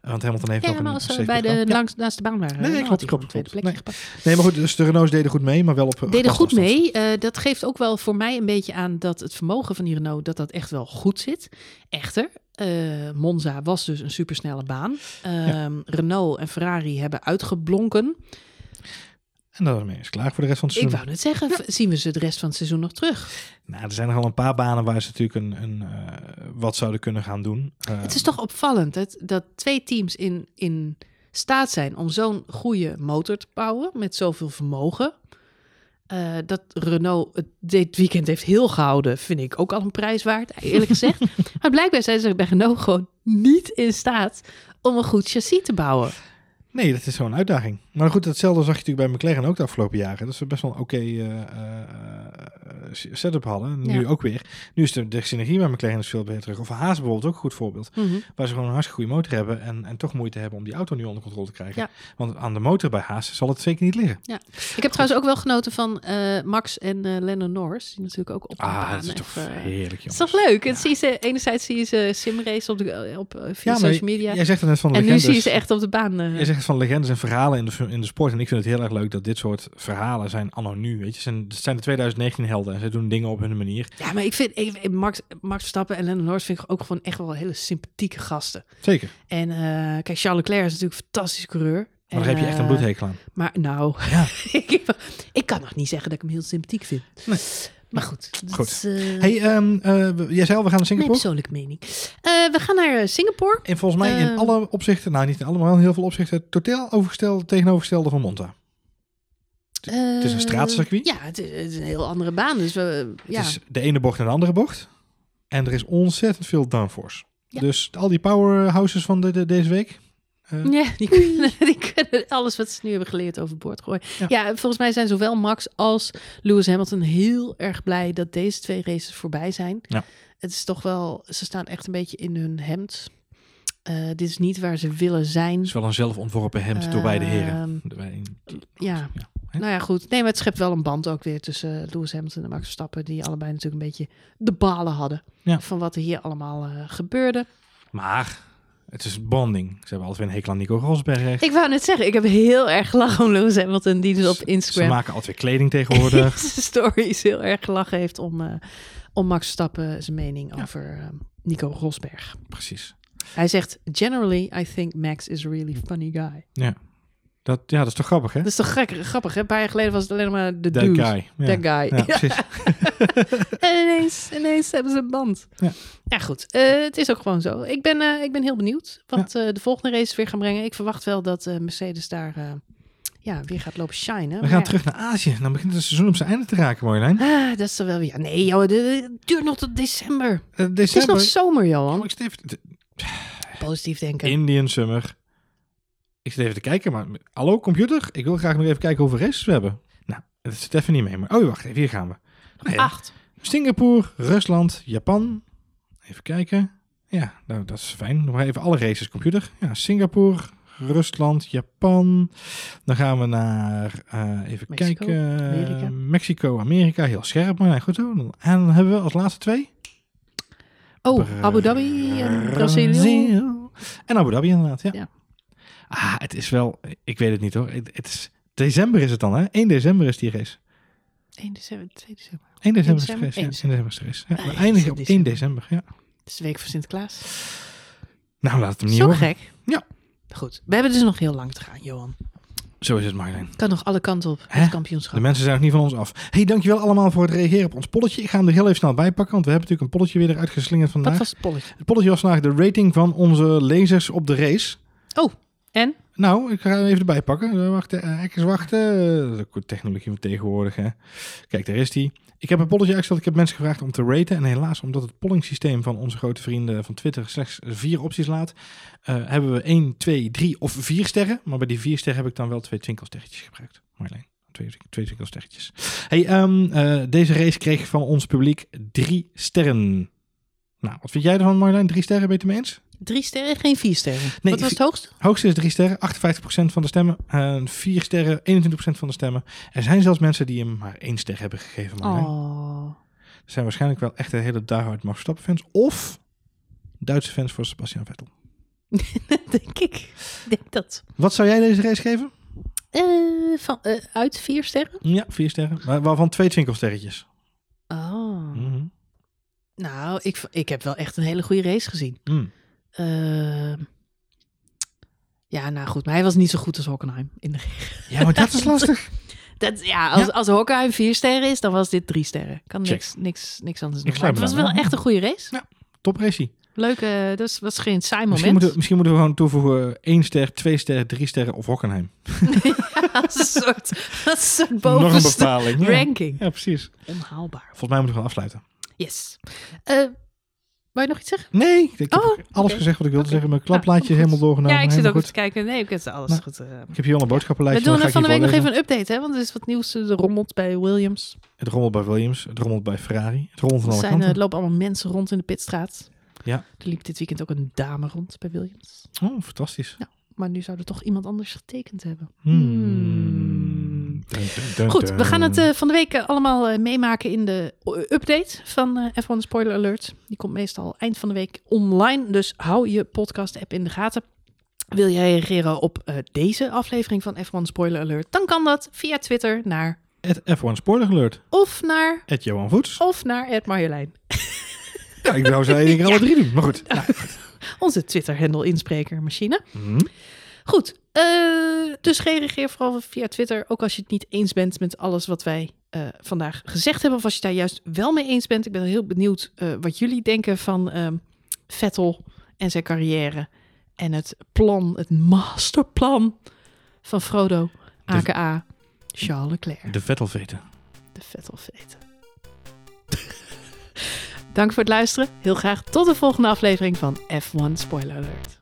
[SPEAKER 2] Want Hamilton heeft
[SPEAKER 1] Ja,
[SPEAKER 2] nog
[SPEAKER 1] maar
[SPEAKER 2] een
[SPEAKER 1] als ze
[SPEAKER 2] safety
[SPEAKER 1] bij de
[SPEAKER 2] Ja.
[SPEAKER 1] langs, naast de baan waren,
[SPEAKER 2] Nee, klopt,
[SPEAKER 1] had
[SPEAKER 2] klopt,
[SPEAKER 1] een tweede
[SPEAKER 2] klopt.
[SPEAKER 1] plekje
[SPEAKER 2] Nee. maar goed, dus de Renaults deden goed mee, maar wel op
[SPEAKER 1] Deden
[SPEAKER 2] gepaste
[SPEAKER 1] goed
[SPEAKER 2] afstand.
[SPEAKER 1] mee. Eh, dat geeft ook wel voor mij een beetje aan dat het vermogen van die Renault dat dat echt wel goed zit. Echter, eh, Monza was dus een supersnelle baan. Ehm, Renault en Ferrari hebben uitgeblonken.
[SPEAKER 2] En dat is klaar voor de rest van het
[SPEAKER 1] Ik
[SPEAKER 2] seizoen.
[SPEAKER 1] wou net zeggen, zien we ze de rest van het seizoen nog terug?
[SPEAKER 2] Nou, er zijn nog wel een paar banen waar ze natuurlijk een, een, eh, wat zouden kunnen gaan doen. Eh,
[SPEAKER 1] Het is toch opvallend dat, dat twee teams in, in staat zijn om zo'n goede motor te bouwen met zoveel vermogen. Eh, dat Renault het dit weekend heeft heel gehouden, vind ik ook al een prijs waard, eerlijk (laughs) gezegd. maar blijkbaar zijn ze bij Renault gewoon niet in staat om een goed chassis te bouwen.
[SPEAKER 2] Nee, dat is zo'n uitdaging. Maar goed, hetzelfde zag je natuurlijk bij McLaren ook de afgelopen jaren. Dat ze best wel een oké setup hadden. En Nu
[SPEAKER 1] Ja.
[SPEAKER 2] ook weer. Nu is de, de synergie bij McLaren is veel beter terug. Of Haas bijvoorbeeld ook een goed voorbeeld. Waar ze gewoon een hartstikke goede motor hebben. En, en toch moeite hebben om die auto nu onder controle te krijgen.
[SPEAKER 1] Ja.
[SPEAKER 2] Want aan de motor bij Haas zal het zeker niet liggen.
[SPEAKER 1] Ik heb trouwens ook wel genoten van eh, Max en eh Lennon Norris, die natuurlijk ook op de
[SPEAKER 2] Ah,
[SPEAKER 1] baan
[SPEAKER 2] dat is toch
[SPEAKER 1] even-
[SPEAKER 2] heerlijk,
[SPEAKER 1] Het is
[SPEAKER 2] jongens.
[SPEAKER 1] toch leuk? Het zie ze, enerzijds zie je ze simrace op, de, op eh, via
[SPEAKER 2] Ja,
[SPEAKER 1] social media.
[SPEAKER 2] Jij zegt het net van
[SPEAKER 1] en nu zie je ze echt op de baan. eh.
[SPEAKER 2] Jij zegt van legendes en verhalen in de, in de sport. En ik vind het heel erg leuk dat dit soort verhalen zijn anno nu. Weet je, zijn, het zijn de 2019 helden. En ze doen dingen op hun manier.
[SPEAKER 1] Ja, maar ik vind ik, Max, Max Verstappen en Lennon Norris vind ik ook gewoon echt wel hele sympathieke gasten.
[SPEAKER 2] Zeker.
[SPEAKER 1] En eh, kijk, Charles Leclerc is natuurlijk een fantastische coureur.
[SPEAKER 2] Maar daar heb je echt een
[SPEAKER 1] eh,
[SPEAKER 2] bloedhekel aan.
[SPEAKER 1] Maar nou,
[SPEAKER 2] Ja. (laughs)
[SPEAKER 1] ik, ik kan nog niet zeggen dat ik hem heel sympathiek vind.
[SPEAKER 2] Nee.
[SPEAKER 1] Maar goed,
[SPEAKER 2] Goed.
[SPEAKER 1] eh,
[SPEAKER 2] Hey, ehm, eh, jij zei al, we gaan naar
[SPEAKER 1] mijn
[SPEAKER 2] Singapore.
[SPEAKER 1] persoonlijke mening. We gaan naar Singapore.
[SPEAKER 2] En volgens mij in
[SPEAKER 1] Ehm.
[SPEAKER 2] alle opzichten, nou niet in alle, maar wel in heel veel opzichten, totaal overgesteld, tegenovergestelde van Monza. Het is een
[SPEAKER 1] Eh,
[SPEAKER 2] straatcircuit?
[SPEAKER 1] Ja, het is, het is een heel andere baan. Dus we, ja.
[SPEAKER 2] Het is de ene bocht en de andere bocht. En er is ontzettend veel downforce.
[SPEAKER 1] Ja.
[SPEAKER 2] Dus al die powerhouses van de, de- deze week. eh,
[SPEAKER 1] Ja, die kunnen, (laughs) die kunnen alles wat ze nu hebben geleerd overboord gooien.
[SPEAKER 2] Ja.
[SPEAKER 1] Ja. volgens mij zijn zowel Max als Lewis Hamilton heel erg blij dat deze twee races voorbij zijn.
[SPEAKER 2] Ja.
[SPEAKER 1] Het is toch wel, ze staan echt een beetje in hun hemd. Eh, dit is niet waar ze willen zijn.
[SPEAKER 2] Het is wel een zelfontworpen hemd door beide heren.
[SPEAKER 1] Ehm, Ja.
[SPEAKER 2] Ja, hè?
[SPEAKER 1] Nou ja, goed. Nee, maar het schept wel een band ook weer tussen eh, Lewis Hamilton en Max Verstappen. Die allebei natuurlijk een beetje de balen hadden.
[SPEAKER 2] Ja.
[SPEAKER 1] Van wat er hier allemaal eh, gebeurde.
[SPEAKER 2] Maar het is bonding. Ze hebben altijd weer een hekel aan Nico Rosberg.
[SPEAKER 1] Ik wou net zeggen, ik heb heel erg gelachen om Lewis Hamilton. Die dus op
[SPEAKER 2] Ze
[SPEAKER 1] Instagram
[SPEAKER 2] maken altijd weer kleding tegenwoordig. (laughs)
[SPEAKER 1] stories heel erg gelachen heeft om, eh, om Max Verstappen zijn mening
[SPEAKER 2] Ja.
[SPEAKER 1] over Nico Rosberg.
[SPEAKER 2] Precies.
[SPEAKER 1] Hij zegt, generally I think Max is a really funny guy.
[SPEAKER 2] Dat, ja, dat is toch grappig, hè?
[SPEAKER 1] Dat is toch gek, grappig, hè? Een paar jaar geleden was het alleen maar de
[SPEAKER 2] That
[SPEAKER 1] dude.
[SPEAKER 2] guy. Ja.
[SPEAKER 1] That guy.
[SPEAKER 2] Ja, precies. (laughs)
[SPEAKER 1] en ineens, ineens hebben ze een band.
[SPEAKER 2] Ja.
[SPEAKER 1] Ja, goed. Eh, het is ook gewoon zo. Ik ben, eh, ik ben heel benieuwd wat eh, de volgende race weer gaan brengen. Ik verwacht wel dat Mercedes daar ja, weer gaat lopen shinen.
[SPEAKER 2] We gaan
[SPEAKER 1] ja.
[SPEAKER 2] terug naar Azië. Dan begint het seizoen op zijn einde te raken, Marjolein.
[SPEAKER 1] Ah, dat is toch wel weer... Ja, nee, joh, het duurt nog tot december.
[SPEAKER 2] Uh,
[SPEAKER 1] Het is
[SPEAKER 2] december.
[SPEAKER 1] nog zomer, Johan.
[SPEAKER 2] Oh,
[SPEAKER 1] Positief denken.
[SPEAKER 2] Indian Summer. Ik zit even te kijken, maar hallo computer, ik wil graag nog even kijken hoeveel races we hebben. Nou, dat zit even niet mee, maar oh wacht even, hier gaan we.
[SPEAKER 1] Acht.
[SPEAKER 2] Singapore, Rusland, Japan. Even kijken. Ja, nou, dat is fijn. Nog even alle races, computer. Ja, Singapore, Rusland, Japan. Dan gaan we naar, eh, even
[SPEAKER 1] Mexico,
[SPEAKER 2] kijken,
[SPEAKER 1] Amerika.
[SPEAKER 2] Mexico, Amerika. Heel scherp, maar nee, goed zo. En dan hebben we als laatste twee.
[SPEAKER 1] Oh, Abu Dhabi en Brazilië.
[SPEAKER 2] Brazil. En Abu Dhabi inderdaad, ja.
[SPEAKER 1] Ja.
[SPEAKER 2] Ah, het is wel, ik weet het niet hoor. Het, het is, december is het dan, hè? 1 december is die race.
[SPEAKER 1] 1 december, 2 december.
[SPEAKER 2] 1 december is de race. Ja,
[SPEAKER 1] 1
[SPEAKER 2] 1 december is de race. Ja,
[SPEAKER 1] Ah,
[SPEAKER 2] we eindigen op
[SPEAKER 1] december.
[SPEAKER 2] 1 december, ja.
[SPEAKER 1] Het is de week voor Sinterklaas.
[SPEAKER 2] Nou, laat het hem niet
[SPEAKER 1] Zo
[SPEAKER 2] horen.
[SPEAKER 1] gek.
[SPEAKER 2] Ja.
[SPEAKER 1] Goed. We hebben dus nog heel lang te gaan, Johan.
[SPEAKER 2] Zo is het, Marjolein.
[SPEAKER 1] Kan nog alle kanten op,
[SPEAKER 2] Hè?
[SPEAKER 1] het kampioenschap.
[SPEAKER 2] De mensen zijn nog niet van ons af. hey, dankjewel allemaal voor het reageren op ons polletje. Ik ga hem er heel even snel bij pakken, want we hebben natuurlijk een polletje weer eruit geslingerd vandaag.
[SPEAKER 1] Wat was het polletje?
[SPEAKER 2] Het polletje was vandaag de rating van onze lezers op de race.
[SPEAKER 1] Oh, en?
[SPEAKER 2] Nou, ik ga hem even erbij pakken. Eh, Wachten, eh, wachten. Eh, Dat is technologie van tegenwoordig, hè. Kijk, daar is die. Ik heb een polletje uitgesteld. Ik heb mensen gevraagd om te raten. En helaas, omdat het pollingsysteem van onze grote vrienden van Twitter slechts vier opties laat, hebben we 1, 2, 3 of 4 sterren. Maar bij die vier sterren heb ik dan wel twee twinkelsterretjes gebruikt. Marjolein, twee, twee twinkelsterretjes. Hey, ehm, eh, deze race kreeg van ons publiek drie sterren. Nou, wat vind jij ervan, Marjolein? Drie sterren, ben je het mee eens?
[SPEAKER 1] Drie sterren, geen vier sterren.
[SPEAKER 2] Nee,
[SPEAKER 1] Wat was het hoogste?
[SPEAKER 2] Hoogste is drie sterren, 58% van de stemmen. En vier sterren, 21% van de stemmen. Er zijn zelfs mensen die hem maar één ster hebben gegeven. Marjolein.
[SPEAKER 1] Oh.
[SPEAKER 2] Er zijn waarschijnlijk wel echt een hele diehard Max Verstappen fans. Of Duitse fans voor Sebastian Vettel. (laughs)
[SPEAKER 1] denk ik. Denk dat.
[SPEAKER 2] Wat zou jij deze race geven?
[SPEAKER 1] Eh, van, eh, uit vier sterren?
[SPEAKER 2] Ja, vier sterren. Maar waarvan twee twinkelsterretjes.
[SPEAKER 1] Oh.
[SPEAKER 2] Mhm.
[SPEAKER 1] Nou, ik, ik heb wel echt een hele goede race gezien.
[SPEAKER 2] Mm.
[SPEAKER 1] Ehm, ja, nou goed. Maar hij was niet zo goed als Hockenheim. In de...
[SPEAKER 2] Ja, maar dat is (laughs) lastig.
[SPEAKER 1] dat, ja, als,
[SPEAKER 2] Ja.
[SPEAKER 1] als Hockenheim vier sterren is, dan was dit drie sterren. Kan niks, niks, niks anders doen. Maar het was wel echt een goede race.
[SPEAKER 2] Top race.
[SPEAKER 1] Leuk, eh dus was geen saai
[SPEAKER 2] Misschien
[SPEAKER 1] moment.
[SPEAKER 2] moeten, we- misschien moeten we gewoon toevoegen één ster, twee sterren, drie sterren of Hockenheim. (laughs)
[SPEAKER 1] als een soort, als een soort
[SPEAKER 2] Nog een
[SPEAKER 1] bovenste
[SPEAKER 2] bepaling. Ja.
[SPEAKER 1] ranking.
[SPEAKER 2] ja, precies.
[SPEAKER 1] Onhaalbaar.
[SPEAKER 2] Volgens mij moeten we gaan afsluiten.
[SPEAKER 1] Yes. Eh wou je nog iets zeggen?
[SPEAKER 2] Nee, ik heb
[SPEAKER 1] Oh,
[SPEAKER 2] alles gezegd wat ik wilde zeggen. Mijn
[SPEAKER 1] Ja,
[SPEAKER 2] klapplaatje
[SPEAKER 1] goed.
[SPEAKER 2] helemaal doorgenomen.
[SPEAKER 1] ja, ik zit ook eens te kijken. Nee, ik heb alles
[SPEAKER 2] Nou,
[SPEAKER 1] goed. eh.
[SPEAKER 2] Ik heb hier al een
[SPEAKER 1] we
[SPEAKER 2] boodschappenlijstje.
[SPEAKER 1] doen er
[SPEAKER 2] ga
[SPEAKER 1] van de week nog even een update, hè? Want er is wat nieuws. Er rommelt bij Williams.
[SPEAKER 2] Het rommelt bij Williams, het rommelt bij Ferrari, het rommelt van
[SPEAKER 1] Er
[SPEAKER 2] alle
[SPEAKER 1] zijn, eh,
[SPEAKER 2] kanten.
[SPEAKER 1] lopen allemaal mensen rond in de pitstraat.
[SPEAKER 2] Ja.
[SPEAKER 1] Er liep dit weekend ook een dame rond bij Williams.
[SPEAKER 2] Oh, fantastisch.
[SPEAKER 1] Maar nu zou er toch iemand anders getekend hebben.
[SPEAKER 2] Hmm.
[SPEAKER 1] Goed, we gaan het eh, van de week eh, allemaal eh, meemaken in de update van eh, F1 Spoiler Alert. Die komt meestal eind van de week online, dus hou je podcast-app in de gaten. Wil jij reageren op deze aflevering van F1 Spoiler Alert? Dan kan dat via Twitter naar
[SPEAKER 2] Het F1 Spoiler Alert.
[SPEAKER 1] of naar
[SPEAKER 2] Het Johan Voets.
[SPEAKER 1] of naar Ed Marjolein.
[SPEAKER 2] Ja, ik zou ze één keer alle (laughs) drie doen. Maar goed. Nou,
[SPEAKER 1] Onze Twitter-handle insprekermachine.
[SPEAKER 2] hm.
[SPEAKER 1] Goed, eh, dus reageer vooral via Twitter. Ook als je het niet eens bent met alles wat wij eh, vandaag gezegd hebben. Of als je daar juist wel mee eens bent. Ik ben heel benieuwd eh, wat jullie denken van ehm, Vettel en zijn carrière. En het plan, het masterplan van Frodo, aka Charles Leclerc.
[SPEAKER 2] De Vettelveten.
[SPEAKER 1] De Vettelveten. Dank voor het luisteren. Heel graag tot de volgende aflevering van F1 Spoiler Alert.